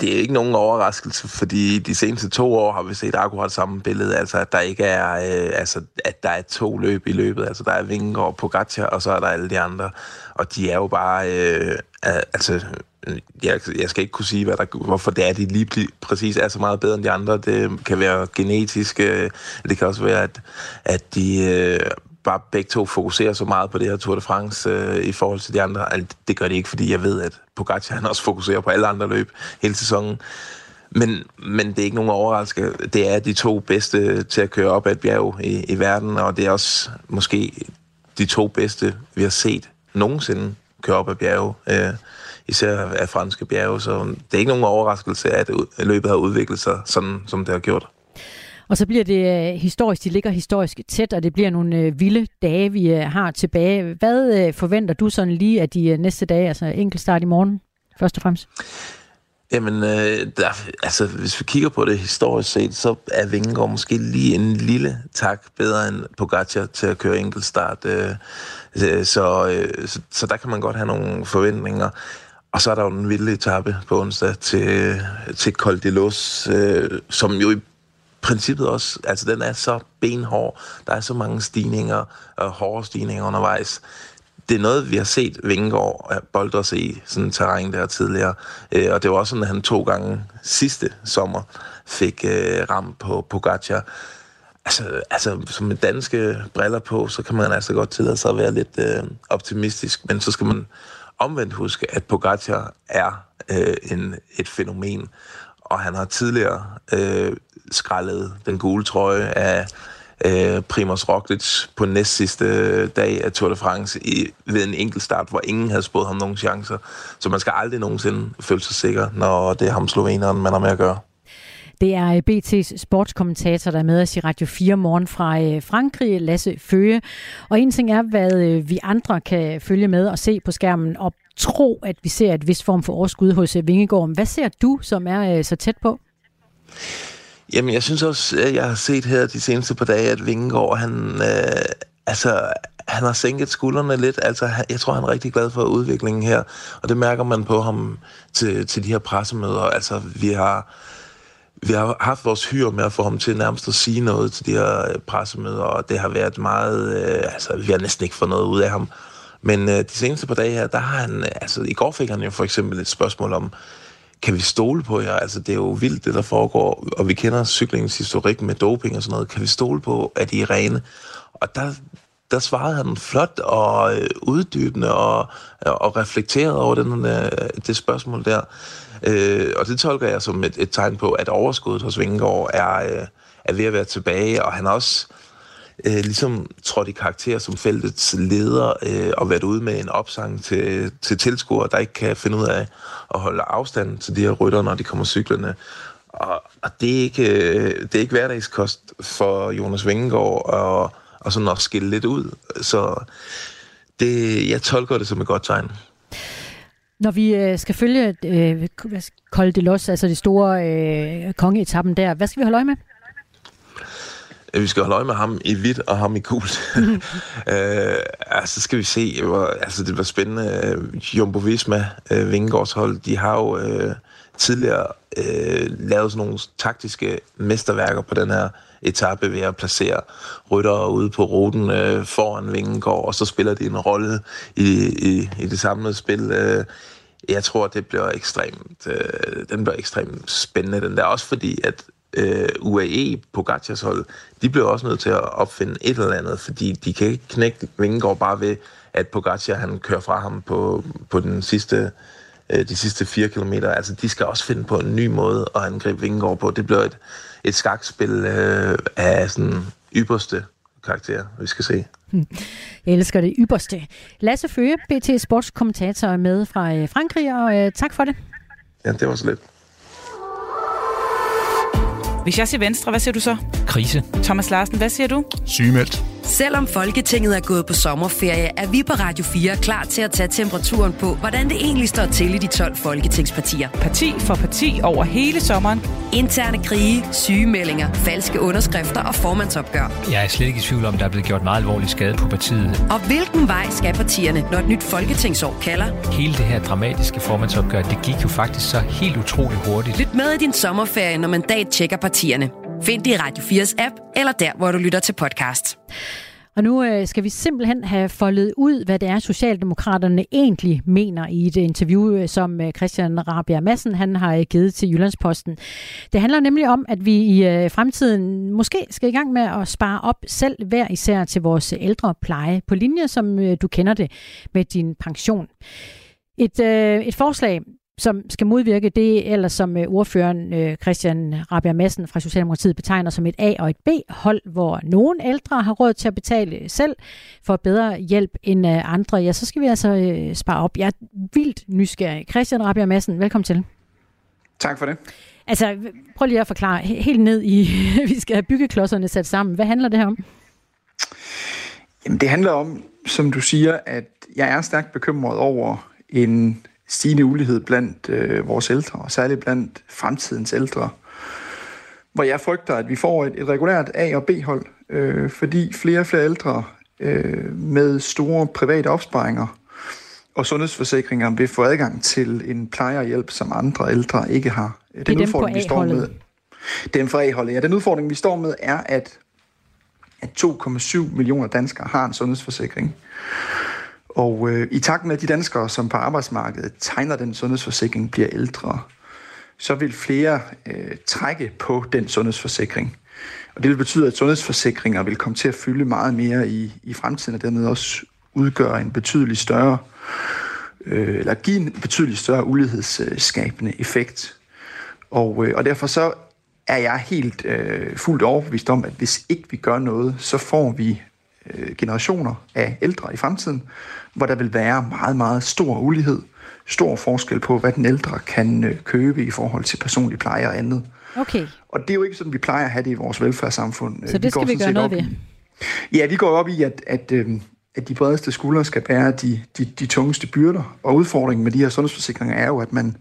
Det er ikke nogen overraskelse, fordi de seneste to år har vi set akkurat samme billede, altså at der ikke er, øh, altså at der er to løb i løbet, altså der er Vingegaard på Gacha, og så er der alle de andre, og de er jo bare, øh, altså øh, jeg, jeg skal ikke kunne sige, hvad der, hvorfor det er, de lige præcis er så meget bedre end de andre. Det kan være genetisk, øh, det kan også være, at, at de øh, bare begge to fokuserer så meget på det her Tour de France øh, i forhold til de andre. Altså, det gør det ikke, fordi jeg ved, at Pogacar han også fokuserer på alle andre løb hele sæsonen. Men, men det er ikke nogen overraskelse. Det er de to bedste til at køre op ad et bjerg i, i verden, og det er også måske de to bedste, vi har set nogensinde køre op ad bjerge. Øh, især af franske bjerge, så det er ikke nogen overraskelse, at løbet har udviklet sig sådan, som det har gjort. Og så bliver det øh, historisk, de ligger historisk tæt, og det bliver nogle øh, vilde dage, vi øh, har tilbage. Hvad forventer du sådan lige af de næste dage, altså enkeltstart i morgen, først og fremmest? Jamen, øh, der, altså, hvis vi kigger på det historisk set, så er Vingegaard måske lige en lille tak bedre end Pogacar til at køre enkeltstart. Øh, øh så, øh, så, så der kan man godt have nogle forventninger. Og så er der jo den vilde etape på onsdag til, til Col de Los, øh, som jo i princippet også, altså den er så benhård. Der er så mange stigninger, og hårde stigninger undervejs. Det er noget, vi har set Vingegaard øh, boldre sig i sådan en terræn der tidligere. Øh, og det var også sådan, at han to gange sidste sommer fik øh, ram på Pogacar. Altså, altså, som med danske briller på, så kan man altså godt tillade sig at være lidt øh, optimistisk, men så skal man omvendt huske, at Pogacar er øh, en, et fænomen, og han har tidligere øh, skrællet den gule trøje af øh, Primoz Roglic på næst sidste øh, dag af Tour de France i, ved en enkelt start, hvor ingen havde spået ham nogen chancer. Så man skal aldrig nogensinde føle sig sikker, når det er ham sloveneren, man har med at gøre. Det er øh, BT's sportskommentator, der er med os i Radio 4 morgen fra øh, Frankrig, Lasse Føge. Og en ting er, hvad vi andre kan følge med og se på skærmen og tro, at vi ser et vis form for overskud hos øh, Vingegård. Hvad ser du, som er øh, så tæt på? Jamen, jeg synes også, at jeg har set her de seneste par dage, at Vingegaard, han, øh, altså, han har sænket skuldrene lidt. Altså, jeg tror, han er rigtig glad for udviklingen her, og det mærker man på ham til, til de her pressemøder. Altså, vi har, vi har haft vores hyre med at få ham til nærmest at sige noget til de her pressemøder, og det har været meget... Øh, altså, vi har næsten ikke fået noget ud af ham. Men øh, de seneste par dage her, der har han... Øh, altså, i går fik han jo for eksempel et spørgsmål om, kan vi stole på jer? Altså, det er jo vildt, det der foregår, og vi kender cyklingens historik med doping og sådan noget. Kan vi stole på, at I er rene? Og der, der svarede han flot og øh, uddybende og, øh, og reflekteret over den, øh, det spørgsmål der. Øh, og det tolker jeg som et, et tegn på, at overskuddet hos Vingegaard er, øh, er ved at være tilbage, og han har også øh, ligesom trådt i karakter som feltets leder øh, og været ude med en opsang til, til tilskuere, der ikke kan finde ud af at holde afstand til de her rytter, når de kommer cyklerne. Og, og det, er ikke, øh, det er ikke hverdagskost for Jonas Vingegaard og, og sådan at skille lidt ud. Så det, jeg tolker det som et godt tegn. Når vi øh, skal følge øh, Col de Los, altså det store øh, kongeetappen der, hvad skal vi holde øje med? Vi skal holde øje med ham i hvidt og ham i gult. øh, altså skal vi se, hvor, altså det var spændende. Jumbo Visma, øh, Vingegaards hold, de har jo øh, tidligere øh, lavet sådan nogle taktiske mesterværker på den her etape ved at placere ryttere ude på ruten øh, foran Vingegaard, og så spiller de en rolle i, i, i det samlede spil. Øh, jeg tror, det bliver ekstremt, øh, den bliver ekstremt spændende, den der. Også fordi, at øh, UAE på Gatchas hold, de bliver også nødt til at opfinde et eller andet, fordi de kan ikke knække Vingegaard bare ved, at Pogacar han kører fra ham på, på den sidste, øh, de sidste fire kilometer. Altså, de skal også finde på en ny måde at angribe Vingegaard på. Det bliver et, et skakspil øh, af sådan ypperste karakter, vi skal se. Hmm. Jeg elsker det ypperste. Lasse Føge, BT Sportskommentator, med fra øh, Frankrig, og øh, tak for det. Ja, det var så lidt. Hvis jeg siger venstre, hvad siger du så? Krise. Thomas Larsen, hvad siger du? Sygemeldt. Selvom Folketinget er gået på sommerferie, er vi på Radio 4 klar til at tage temperaturen på, hvordan det egentlig står til i de 12 folketingspartier. Parti for parti over hele sommeren. Interne krige, sygemeldinger, falske underskrifter og formandsopgør. Jeg er slet ikke i tvivl om, der er blevet gjort meget alvorlig skade på partiet. Og hvilken vej skal partierne, når et nyt folketingsår kalder? Hele det her dramatiske formandsopgør, det gik jo faktisk så helt utrolig hurtigt. Lyt med i din sommerferie, når mandat tjekker partierne. Find det i Radio 4's app, eller der, hvor du lytter til podcast. Og nu øh, skal vi simpelthen have foldet ud, hvad det er, Socialdemokraterne egentlig mener i et interview, øh, som øh, Christian Rabia Madsen han har øh, givet til Jyllandsposten. Det handler nemlig om, at vi i øh, fremtiden måske skal i gang med at spare op selv hver især til vores ældre pleje på linje, som øh, du kender det med din pension. Et, øh, et forslag, som skal modvirke det, eller som øh, ordføreren øh, Christian Rabia Madsen fra Socialdemokratiet betegner som et A- og et B-hold, hvor nogle ældre har råd til at betale selv for bedre hjælp end øh, andre, ja, så skal vi altså spare op. Jeg er vildt nysgerrig. Christian Rabia Madsen, velkommen til. Tak for det. Altså, prøv lige at forklare helt ned i, vi skal have byggeklodserne sat sammen. Hvad handler det her om? Jamen, det handler om, som du siger, at jeg er stærkt bekymret over en stigende ulighed blandt øh, vores ældre, og særligt blandt fremtidens ældre. Hvor jeg frygter, at vi får et, et regulært A- og B-hold, øh, fordi flere og flere ældre øh, med store private opsparinger og sundhedsforsikringer vil få adgang til en plejerhjælp, som andre ældre ikke har. Den det er udfordring, vi står med. Den for A-holdet. Ja, den udfordring, vi står med, er, at, at 2,7 millioner danskere har en sundhedsforsikring. Og øh, i takt med, at de danskere, som på arbejdsmarkedet tegner den sundhedsforsikring, bliver ældre, så vil flere øh, trække på den sundhedsforsikring. Og det vil betyde, at sundhedsforsikringer vil komme til at fylde meget mere i, i fremtiden, og dermed også udgøre en betydelig større, øh, eller give en betydelig større ulighedsskabende effekt. Og, øh, og derfor så er jeg helt øh, fuldt overbevist om, at hvis ikke vi gør noget, så får vi øh, generationer af ældre i fremtiden, hvor der vil være meget, meget stor ulighed, stor forskel på, hvad den ældre kan øh, købe i forhold til personlig pleje og andet. Okay. Og det er jo ikke sådan, vi plejer at have det i vores velfærdssamfund. Så det skal vi, vi gøre noget ved? I, ja, vi går op i, at, at, øh, at de bredeste skuldre skal bære de, de, de tungeste byrder. Og udfordringen med de her sundhedsforsikringer er jo, at man,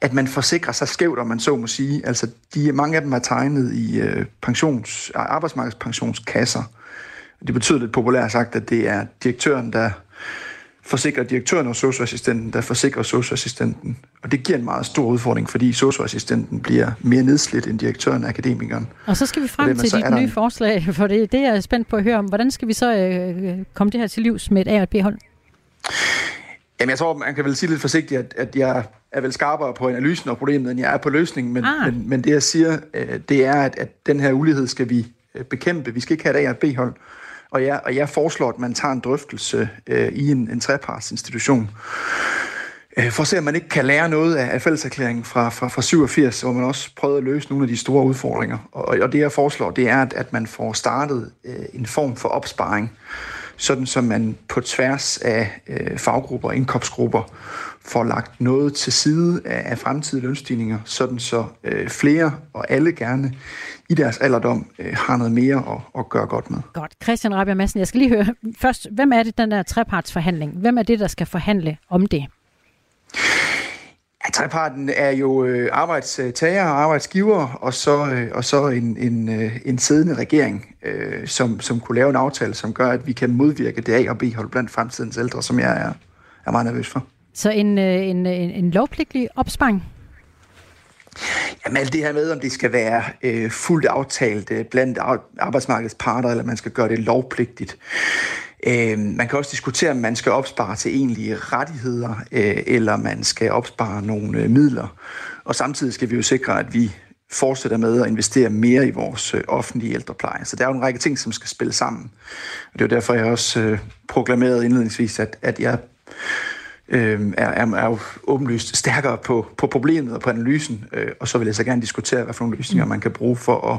at man forsikrer sig skævt, om man så må sige. Altså, de, mange af dem er tegnet i øh, pensions, arbejdsmarkedspensionskasser. Det betyder lidt populært sagt, at det er direktøren, der forsikrer direktøren og socioassistenten, der forsikrer socioassistenten. Og det giver en meget stor udfordring, fordi socioassistenten bliver mere nedslidt end direktøren og akademikeren. Og så skal vi frem til dit nye en... forslag, for det, det er jeg spændt på at høre om. Hvordan skal vi så øh, komme det her til livs med et A- og et B-hold? Jamen, jeg tror, man kan vel sige lidt forsigtigt, at, at jeg er vel skarpere på analysen og problemet, end jeg er på løsningen. Men, ah. men, men det, jeg siger, øh, det er, at, at den her ulighed skal vi øh, bekæmpe. Vi skal ikke have et A- og et B-hold. Og jeg, og jeg foreslår, at man tager en drøftelse øh, i en, en trepartsinstitution, øh, for at se, om man ikke kan lære noget af, fælleserklæringen fra, fra, fra 87, hvor man også prøvede at løse nogle af de store udfordringer. Og, og det, jeg foreslår, det er, at, at man får startet øh, en form for opsparing, sådan som man på tværs af øh, faggrupper og indkomstgrupper får lagt noget til side af, af fremtidige lønstigninger, sådan så øh, flere og alle gerne i deres alderdom øh, har noget mere at, at gøre godt med. Godt. Christian Rabia Madsen, jeg skal lige høre først, hvem er det, den der trepartsforhandling? Hvem er det, der skal forhandle om det? Ja, treparten er jo øh, arbejdstager og arbejdsgiver, og så, øh, og så en, en, øh, en siddende regering, øh, som, som kunne lave en aftale, som gør, at vi kan modvirke det A- og B-hold blandt fremtidens ældre, som jeg er, er meget nervøs for. Så en, øh, en, en, en lovpligtig opsparing? Jamen alt det her med, om det skal være øh, fuldt aftalt øh, blandt arbejdsmarkedets parter, eller man skal gøre det lovpligtigt. Øh, man kan også diskutere, om man skal opspare til egentlige rettigheder, øh, eller man skal opspare nogle øh, midler. Og samtidig skal vi jo sikre, at vi fortsætter med at investere mere i vores øh, offentlige ældrepleje. Så der er jo en række ting, som skal spille sammen. Og det er jo derfor, jeg også øh, proklamerede indledningsvis, at, at jeg øh, er, er, er jo åbenlyst stærkere på, på problemet og på analysen, øh, og så vil jeg så gerne diskutere, hvad for nogle løsninger man kan bruge for at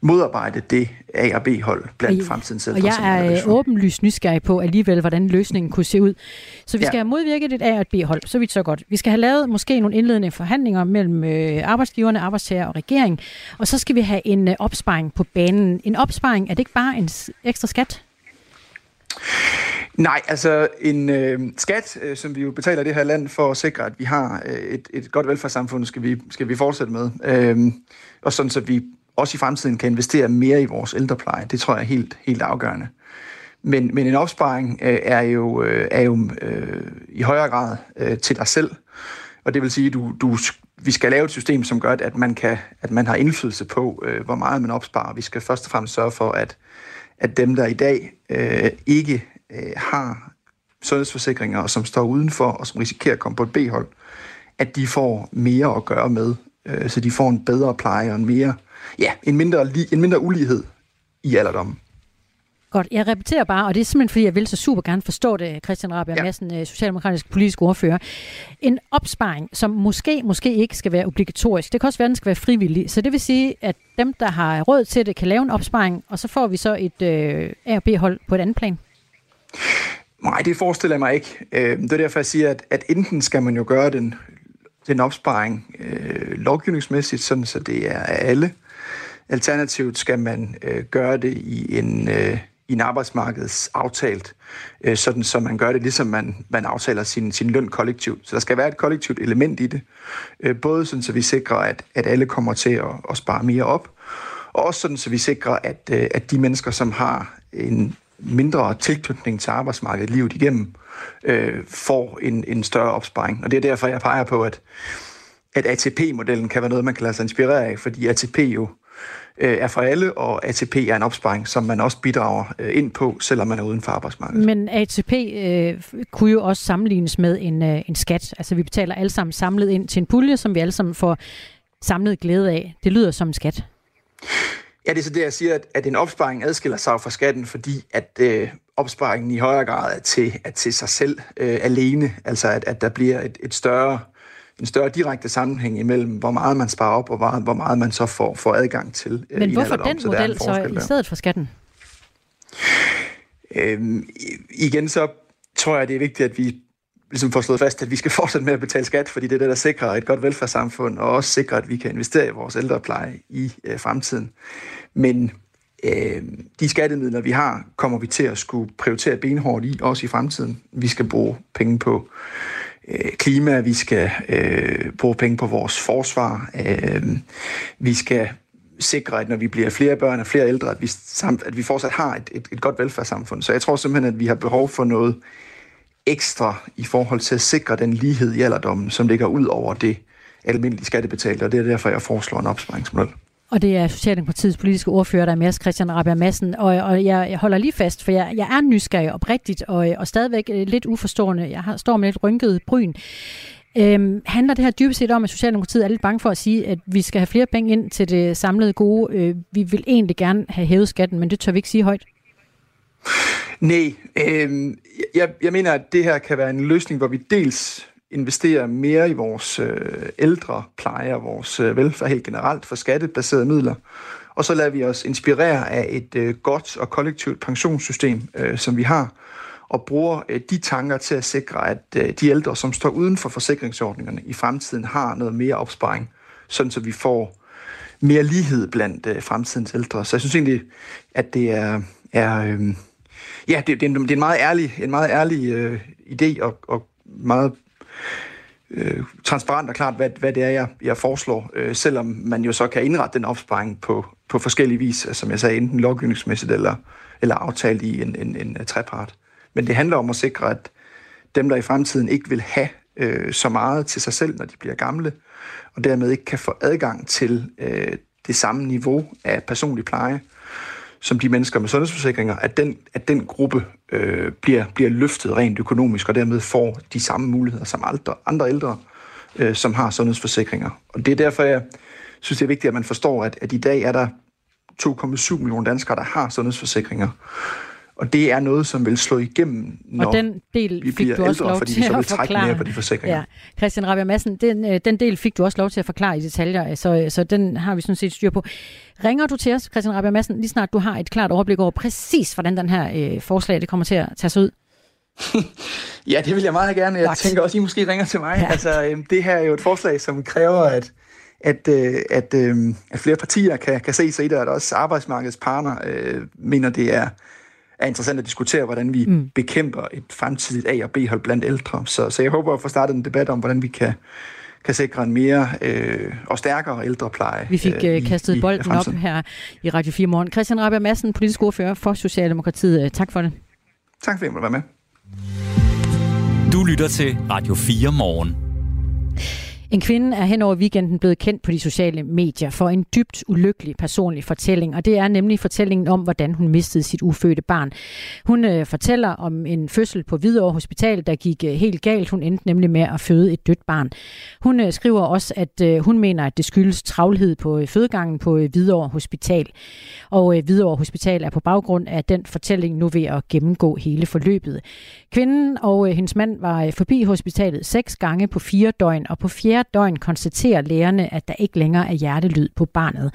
modarbejde det A- og B-hold blandt og, fremtidens ældre. Og jeg er åbenlyst nysgerrig på alligevel, hvordan løsningen kunne se ud. Så vi skal have modvirket et A- og et B-hold, så vidt så godt. Vi skal have lavet måske nogle indledende forhandlinger mellem øh, arbejdsgiverne, arbejdstager og regering, og så skal vi have en øh, opsparing på banen. En opsparing, er det ikke bare en ekstra skat? Nej, altså en øh, skat, øh, som vi jo betaler det her land for at sikre, at vi har øh, et, et godt velfærdssamfund, skal vi, skal vi fortsætte med. Øh, og sådan, så vi også i fremtiden kan investere mere i vores ældrepleje. Det tror jeg er helt, helt afgørende. Men, men en opsparing øh, er jo, øh, er jo øh, i højere grad øh, til dig selv. Og det vil sige, at du, du, vi skal lave et system, som gør, at man, kan, at man har indflydelse på, øh, hvor meget man opsparer. Vi skal først og fremmest sørge for, at, at dem, der i dag øh, ikke øh, har sundhedsforsikringer, og som står udenfor, og som risikerer at komme på et B-hold, at de får mere at gøre med, øh, så de får en bedre pleje og en mere, ja, en mindre, en mindre ulighed i alderdommen. Godt, jeg repeterer bare, og det er simpelthen fordi, jeg vil så super gerne forstå det, Christian Rabia ja. Madsen, øh, socialdemokratisk politisk ordfører. En opsparing, som måske, måske ikke skal være obligatorisk. Det kan også være, at den skal være frivillig. Så det vil sige, at dem, der har råd til det, kan lave en opsparing, og så får vi så et øh, A- og B-hold på et andet plan. Nej, det forestiller jeg mig ikke. Øh, det er derfor, jeg siger, at, at enten skal man jo gøre den, den opsparing øh, lovgivningsmæssigt, sådan så det er alle. Alternativt skal man øh, gøre det i en, øh, i en arbejdsmarkedsaftalt, øh, sådan så man gør det, ligesom man, man aftaler sin, sin løn kollektivt. Så der skal være et kollektivt element i det. Øh, både sådan, så vi sikrer, at, at alle kommer til at, at spare mere op, og også sådan, så vi sikrer, at, øh, at de mennesker, som har en mindre tilknytning til arbejdsmarkedet livet igennem, øh, får en, en større opsparing. Og det er derfor, jeg peger på, at, at ATP-modellen kan være noget, man kan lade sig inspirere af, fordi ATP jo øh, er for alle, og ATP er en opsparing, som man også bidrager øh, ind på, selvom man er uden for arbejdsmarkedet. Men ATP øh, kunne jo også sammenlignes med en, øh, en skat. Altså vi betaler alle sammen samlet ind til en pulje, som vi alle sammen får samlet glæde af. Det lyder som en skat. Ja, det er så det, jeg siger, at, at en opsparing adskiller sig fra skatten, fordi at øh, opsparingen i højere grad er til, er til sig selv øh, alene. Altså at, at der bliver et, et større en større direkte sammenhæng imellem, hvor meget man sparer op, og hvor, hvor meget man så får, får adgang til. Men i hvorfor den model så, så i stedet for skatten? Øhm, igen så tror jeg, det er vigtigt, at vi ligesom får slået fast, at vi skal fortsætte med at betale skat, fordi det er det, der sikrer et godt velfærdssamfund, og også sikrer, at vi kan investere i vores ældrepleje i øh, fremtiden. Men øh, de skattemidler, vi har, kommer vi til at skulle prioritere benhårdt i, også i fremtiden. Vi skal bruge penge på øh, Øh, klima, vi skal øh, bruge penge på vores forsvar, øh, vi skal sikre, at når vi bliver flere børn og flere ældre, at vi, samt, at vi fortsat har et, et, et godt velfærdssamfund. Så jeg tror simpelthen, at vi har behov for noget ekstra i forhold til at sikre den lighed i alderdommen, som ligger ud over det almindelige skattebetalte, og det er derfor, jeg foreslår en opsparingsmodel. Og det er Socialdemokratiets politiske ordfører, der er med os, Christian Rabia Madsen. Og, og jeg, jeg holder lige fast, for jeg, jeg er nysgerrig oprigtigt, og, og stadigvæk øh, lidt uforstående. Jeg har, står med lidt rynket bryn. Øhm, handler det her dybest set om, at Socialdemokratiet er lidt bange for at sige, at vi skal have flere penge ind til det samlede gode? Øh, vi vil egentlig gerne have hævet skatten, men det tør vi ikke sige højt. Nej, øh, jeg, jeg mener, at det her kan være en løsning, hvor vi dels investere mere i vores øh, ældre pleje og vores øh, velfærd helt generelt for skattebaserede midler. Og så lader vi os inspirere af et øh, godt og kollektivt pensionssystem, øh, som vi har, og bruger øh, de tanker til at sikre, at øh, de ældre, som står uden for forsikringsordningerne i fremtiden, har noget mere opsparing, sådan så vi får mere lighed blandt øh, fremtidens ældre. Så jeg synes egentlig, at det er, er øh, ja, det, det, er en, det er en meget ærlig, en meget ærlig øh, idé og, og meget øh, transparent og klart, hvad, hvad det er, jeg, jeg foreslår, øh, selvom man jo så kan indrette den opsparing på, på forskellige vis, altså, som jeg sagde, enten lovgivningsmæssigt eller, eller aftalt i en, en, en øh, trepart. Men det handler om at sikre, at dem, der i fremtiden ikke vil have øh, så meget til sig selv, når de bliver gamle, og dermed ikke kan få adgang til øh, det samme niveau af personlig pleje, som de mennesker med sundhedsforsikringer, at den, at den gruppe øh, bliver, bliver løftet rent økonomisk, og dermed får de samme muligheder som andre, andre ældre, øh, som har sundhedsforsikringer. Og det er derfor, jeg synes, det er vigtigt, at man forstår, at, at i dag er der 2,7 millioner danskere, der har sundhedsforsikringer. Og det er noget, som vil slå igennem, når og den del vi fik bliver du også ældre, lov fordi til vi så vil at trække forklare. mere på de forsikringer. Ja. Christian Rabia Madsen, den, øh, den del fik du også lov til at forklare i detaljer, så, så den har vi sådan set styr på. Ringer du til os, Christian Rabia Madsen, lige snart du har et klart overblik over præcis, hvordan den her øh, forslag det kommer til at tage sig ud? Ja, det vil jeg meget gerne. Jeg Tak. tænker også, I måske ringer til mig. Ja. Altså, øhm, det her er jo et forslag, som kræver, at, at, øh, at, øh, at flere partier kan, kan se sig i det, og at også arbejdsmarkedets partner øh, mener, det er, er interessant at diskutere, hvordan vi mm. bekæmper et fremtidigt A- og B-hold blandt ældre. Så, så jeg håber at få startet en debat om, hvordan vi kan, kan sikre en mere øh, og stærkere ældrepleje. Vi fik øh, kastet i bolden op her i Radio 4 Morgen. Christian Rabia Madsen, politisk ordfører for Socialdemokratiet. Øh, Tak for det. Tak fordi jeg måtte være med. Du lytter til Radio 4 morgen. En kvinde er hen over weekenden blevet kendt på de sociale medier for en dybt ulykkelig personlig fortælling, og det er nemlig fortællingen om, hvordan hun mistede sit ufødte barn. Hun øh, fortæller om en fødsel på Hvidovre Hospital, der gik øh, helt galt. Hun endte nemlig med at føde et dødt barn. Hun øh, skriver også, at øh, hun mener, at det skyldes travlhed på øh, fødegangen på øh, Hvidovre Hospital. Og øh, Hvidovre Hospital er på baggrund af den fortælling nu ved at gennemgå hele forløbet. Kvinden og øh, hendes mand var øh, forbi hospitalet seks gange på fire døgn, og på fjerde døgn konstaterer lægerne, at der ikke længere er hjertelyd på barnet.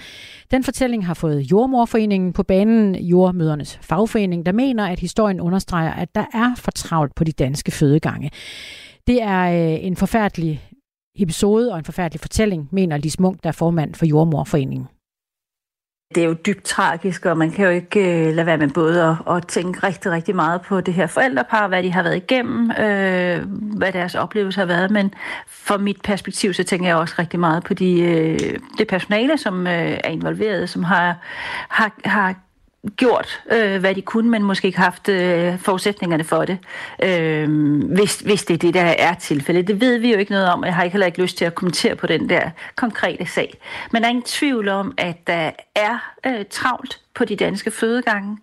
Den fortælling har fået Jordmorforeningen på banen, jordmødernes fagforening, der mener, at historien understreger, at der er for travlt på de danske fødegange. Det er øh, en forfærdelig episode og en forfærdelig fortælling, mener Lis Munk, der er formand for Jordmorforeningen. Det er jo dybt tragisk, og man kan jo ikke øh, lade være med både at, at tænke rigtig, rigtig meget på det her forældrepar, hvad de har været igennem, øh, hvad deres oplevelse har været, men fra mit perspektiv, så tænker jeg også rigtig meget på de, øh, det personale, som øh, er involveret, som har, har, har gjort, øh, hvad de kunne, men måske ikke haft øh, forudsætningerne for det, øh, hvis, hvis det er det, der er tilfældet. Det ved vi jo ikke noget om, jeg har ikke heller ikke lyst til at kommentere på den der konkrete sag. Men der er ingen tvivl om, at der er øh, travlt på de danske fødegange.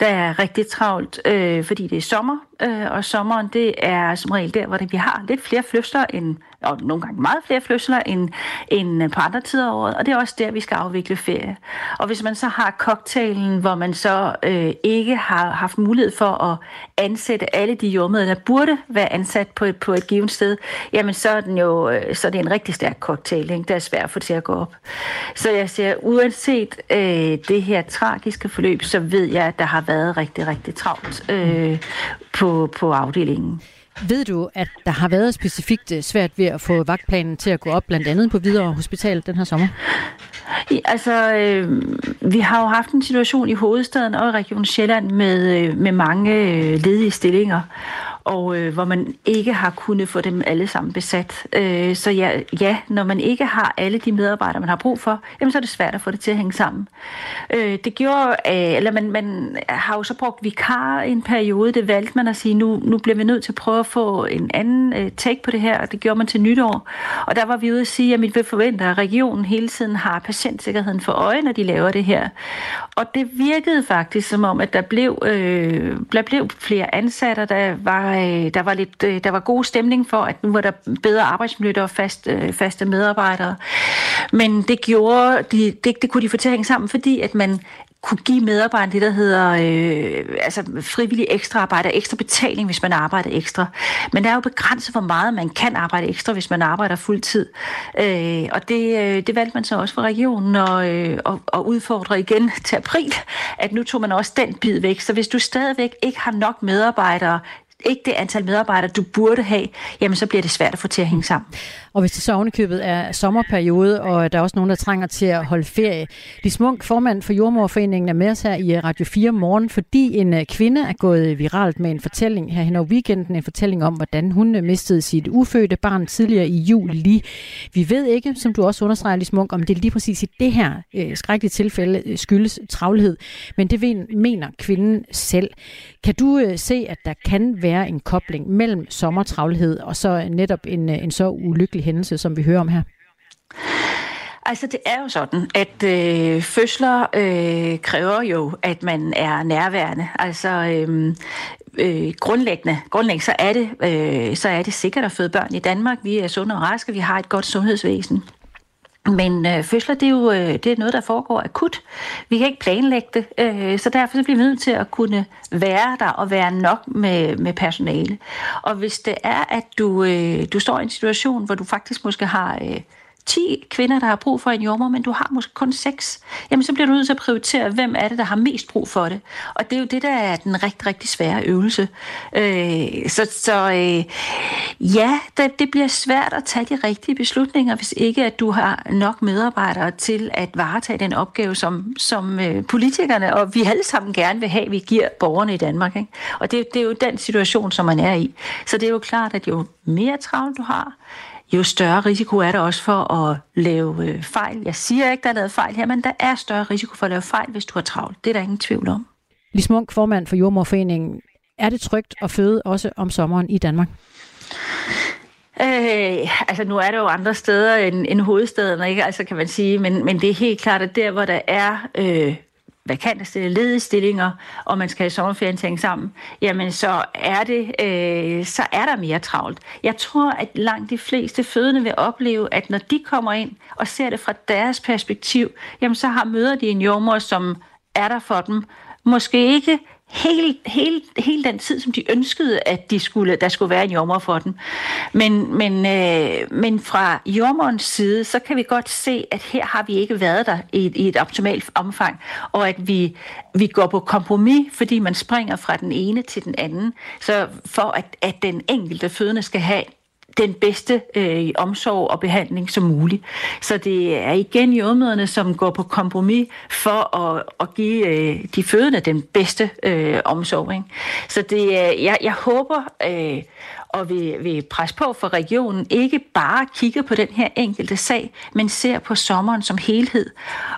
Der er rigtig travlt, øh, fordi det er sommer, øh, og sommeren det er som regel der, hvor det, vi har lidt flere fødsler end og nogle gange meget flere fødsler end, end øh, på andre tider af året, og det er også der, vi skal afvikle ferie. Og hvis man så har cocktailen, hvor man så øh, ikke har haft mulighed for at ansætte alle de jordmøder, der burde være ansat på et, på et givet sted, jamen så er, den jo, øh, så er det en rigtig stærk cocktail, ikke? der er svært at få til at gå op. Så jeg siger, uanset øh, det her tragiske forløb, så ved jeg, at der har været rigtig, rigtig travlt øh, på, på afdelingen. Ved du, at der har været specifikt øh, svært ved at få vagtplanen til at gå op, blandt andet på Hvidovre Hospital den her sommer? I, altså, øh, vi har jo haft en situation i hovedstaden og i Region Sjælland med, øh, med mange øh, ledige stillinger og øh, hvor man ikke har kunnet få dem alle sammen besat. Øh, så ja, ja, når man ikke har alle de medarbejdere, man har brug for, jamen, så er det svært at få det til at hænge sammen. Øh, det gjorde, øh, eller man, man har jo så brugt vikar i en periode, det valgte man at sige, nu, nu bliver vi nødt til at prøve at få en anden øh, take på det her, og det gjorde man til nytår. Og der var vi ude at sige, at vi forventer, at regionen hele tiden har patientsikkerheden for øje, når de laver det her. Og det virkede faktisk som om, at der blev, øh, der blev flere ansatte, der var øh, der var lidt, øh, der var god stemning for, at nu var der bedre arbejdsmiljø, og fast, øh, faste medarbejdere. Men det gjorde, de, det, det kunne de få til at hænge sammen, fordi at man kunne give medarbejderne det, der hedder øh, altså frivillig ekstra arbejde, ekstra betaling, hvis man arbejder ekstra. Men der er jo begrænset, hvor meget man kan arbejde ekstra, hvis man arbejder fuldtid. Øh, og det, øh, det valgte man så også for regionen og, øh, og, og udfordre igen til april, at nu tog man også den bid væk. Så hvis du stadigvæk ikke har nok medarbejdere ikke det antal medarbejdere, du burde have, jamen så bliver det svært at få til at hænge sammen. Og hvis det så ovenikøbet er sommerperiode, og der er også nogen, der trænger til at holde ferie. Lis Munk, formand for Jordmorforeningen, er med os her i øh, Radio 4 morgen, fordi en øh, kvinde er gået øh, viralt med en fortælling her hen over weekenden, en fortælling om, hvordan hun mistede sit ufødte barn tidligere i juli. Vi ved ikke, som du også understreger, Lis Munk, om det lige præcis i det her øh, skrækkelige tilfælde skyldes travlhed, men det mener kvinden selv. Kan du øh, se, at der kan være en kobling mellem sommertravlhed og så netop en, en så ulykkelig frygtelig hændelse, som vi hører om her? Altså det er jo sådan, at øh, fødsler øh, kræver jo, at man er nærværende. Altså øh, øh, grundlæggende, grundlæggende så, er det, øh, så er det sikkert at føde børn i Danmark. Vi er sunde og raske, vi har et godt sundhedsvæsen. Men øh, fødsler, det er jo øh, det er noget, der foregår akut. Vi kan ikke planlægge det, øh, så derfor så bliver vi nødt til at kunne være der og være nok med, med personale. Og hvis det er, at du, øh, du står i en situation, hvor du faktisk måske har... Øh, 10 kvinder, der har brug for en jordmor, men du har måske kun 6, jamen så bliver du nødt til at prioritere, hvem er det, der har mest brug for det. Og det er jo det, der er den rigtig, rigtig svære øvelse. Øh, så så øh, ja, det, det bliver svært at tage de rigtige beslutninger, hvis ikke at du har nok medarbejdere til at varetage den opgave, som, som øh, politikerne, og vi alle sammen gerne vil have, vi giver borgerne i Danmark. Ikke? Og det, det er jo den situation, som man er i. Så det er jo klart, at jo mere travlt du har, jo større risiko er der også for at lave øh, fejl. Jeg siger ikke, der er lavet fejl her, men der er større risiko for at lave fejl, hvis du har travlt. Det er der ingen tvivl om. Lis Munk, formand for Jordmorforeningen. Er det trygt at føde også om sommeren i Danmark? Øh, altså nu er der jo andre steder end, end hovedstaden, ikke? Altså kan man sige, men, men det er helt klart, at der hvor der er øh, vakante stillinger, ledige stillinger, og man skal have sommerferien tænkt sammen, jamen så er, det, øh, så er der mere travlt. Jeg tror, at langt de fleste fødende vil opleve, at når de kommer ind og ser det fra deres perspektiv, jamen så har møder de en jordmor, som er der for dem. Måske ikke hele, hele, hele den tid, som de ønskede, at de skulle, der skulle være en jommer for dem. Men, men, øh, men fra jommerens side, så kan vi godt se, at her har vi ikke været der i, i et optimalt omfang, og at vi, vi går på kompromis, fordi man springer fra den ene til den anden, så for at, at den enkelte fødende skal have den bedste øh, omsorg og behandling som muligt. Så det er igen jordmøderne, som går på kompromis for at, at give øh, de fødende den bedste øh, omsorg. Ikke? Så det, øh, jeg, jeg håber, øh, og vil, vil presse på for regionen, ikke bare kigger på den her enkelte sag, men ser på sommeren som helhed.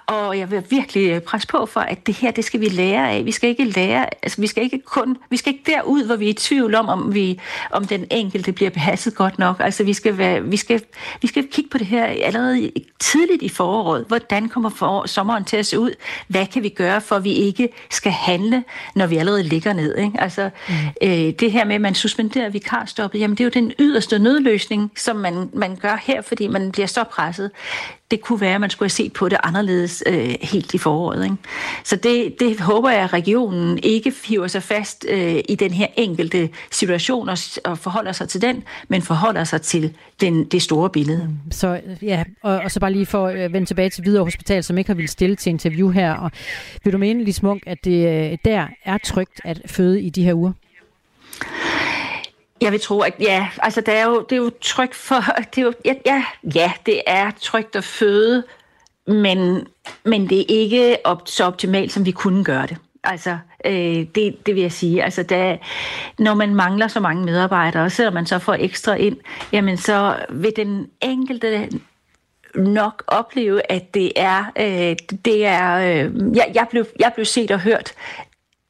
Og jeg vil virkelig presse på for, at det her, det skal vi lære af. Vi skal ikke lære, altså vi skal ikke kun, vi skal ikke derud, hvor vi er i tvivl om, om, vi, om den enkelte bliver behandlet godt nok. Altså vi skal, være, vi, skal, vi skal kigge på det her allerede tidligt i foråret. Hvordan kommer for, sommeren til at se ud? Hvad kan vi gøre, for at vi ikke skal handle, når vi allerede ligger ned? Ikke? Altså mm. øh, det her med, at man suspenderer vikarstoppet, jamen det er jo den yderste nødløsning, som man, man gør her, fordi man bliver så presset det kunne være, at man skulle have set på det anderledes øh, helt i foråret. Ikke? Så det, det håber jeg, at regionen ikke hiver sig fast øh, i den her enkelte situation og, og forholder sig til den, men forholder sig til den, det store billede. Så ja, og, og så bare lige for at vende tilbage til Hvidovre Hospital, som ikke har ville stille til interview her. Og vil du mene, Lis Munk, at det øh, der er trygt at føde i de her uger? Jeg vil tro, at ja, altså det er jo, det er jo trygt for, det er jo, ja, ja, ja, det er trygt at føde, men, men det er ikke op, så optimalt, som vi kunne gøre det. Altså, øh, det, det vil jeg sige. Altså, da, når man mangler så mange medarbejdere, og selvom man så får ekstra ind, jamen så vil den enkelte nok opleve, at det er, øh, det er øh, jeg, jeg, blev, jeg blev set og hørt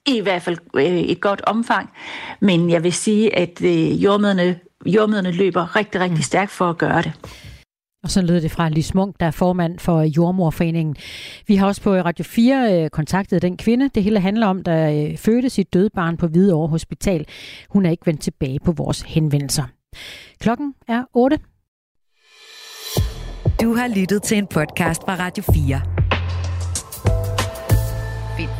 i hvert fald øh, et godt omfang. Men jeg vil sige, at øh, jordmøderne, jordmøderne løber rigtig, rigtig mm. stærkt for at gøre det. Og så lød det fra Lis Munk, der er formand for Jordmorforeningen. Vi har også på Radio 4 øh, kontaktet den kvinde, det hele handler om, der fødte sit døde barn på Hvidovre Hospital. Hun er ikke vendt tilbage på vores henvendelser. Klokken er 8. Du har lyttet til en podcast fra Radio 4.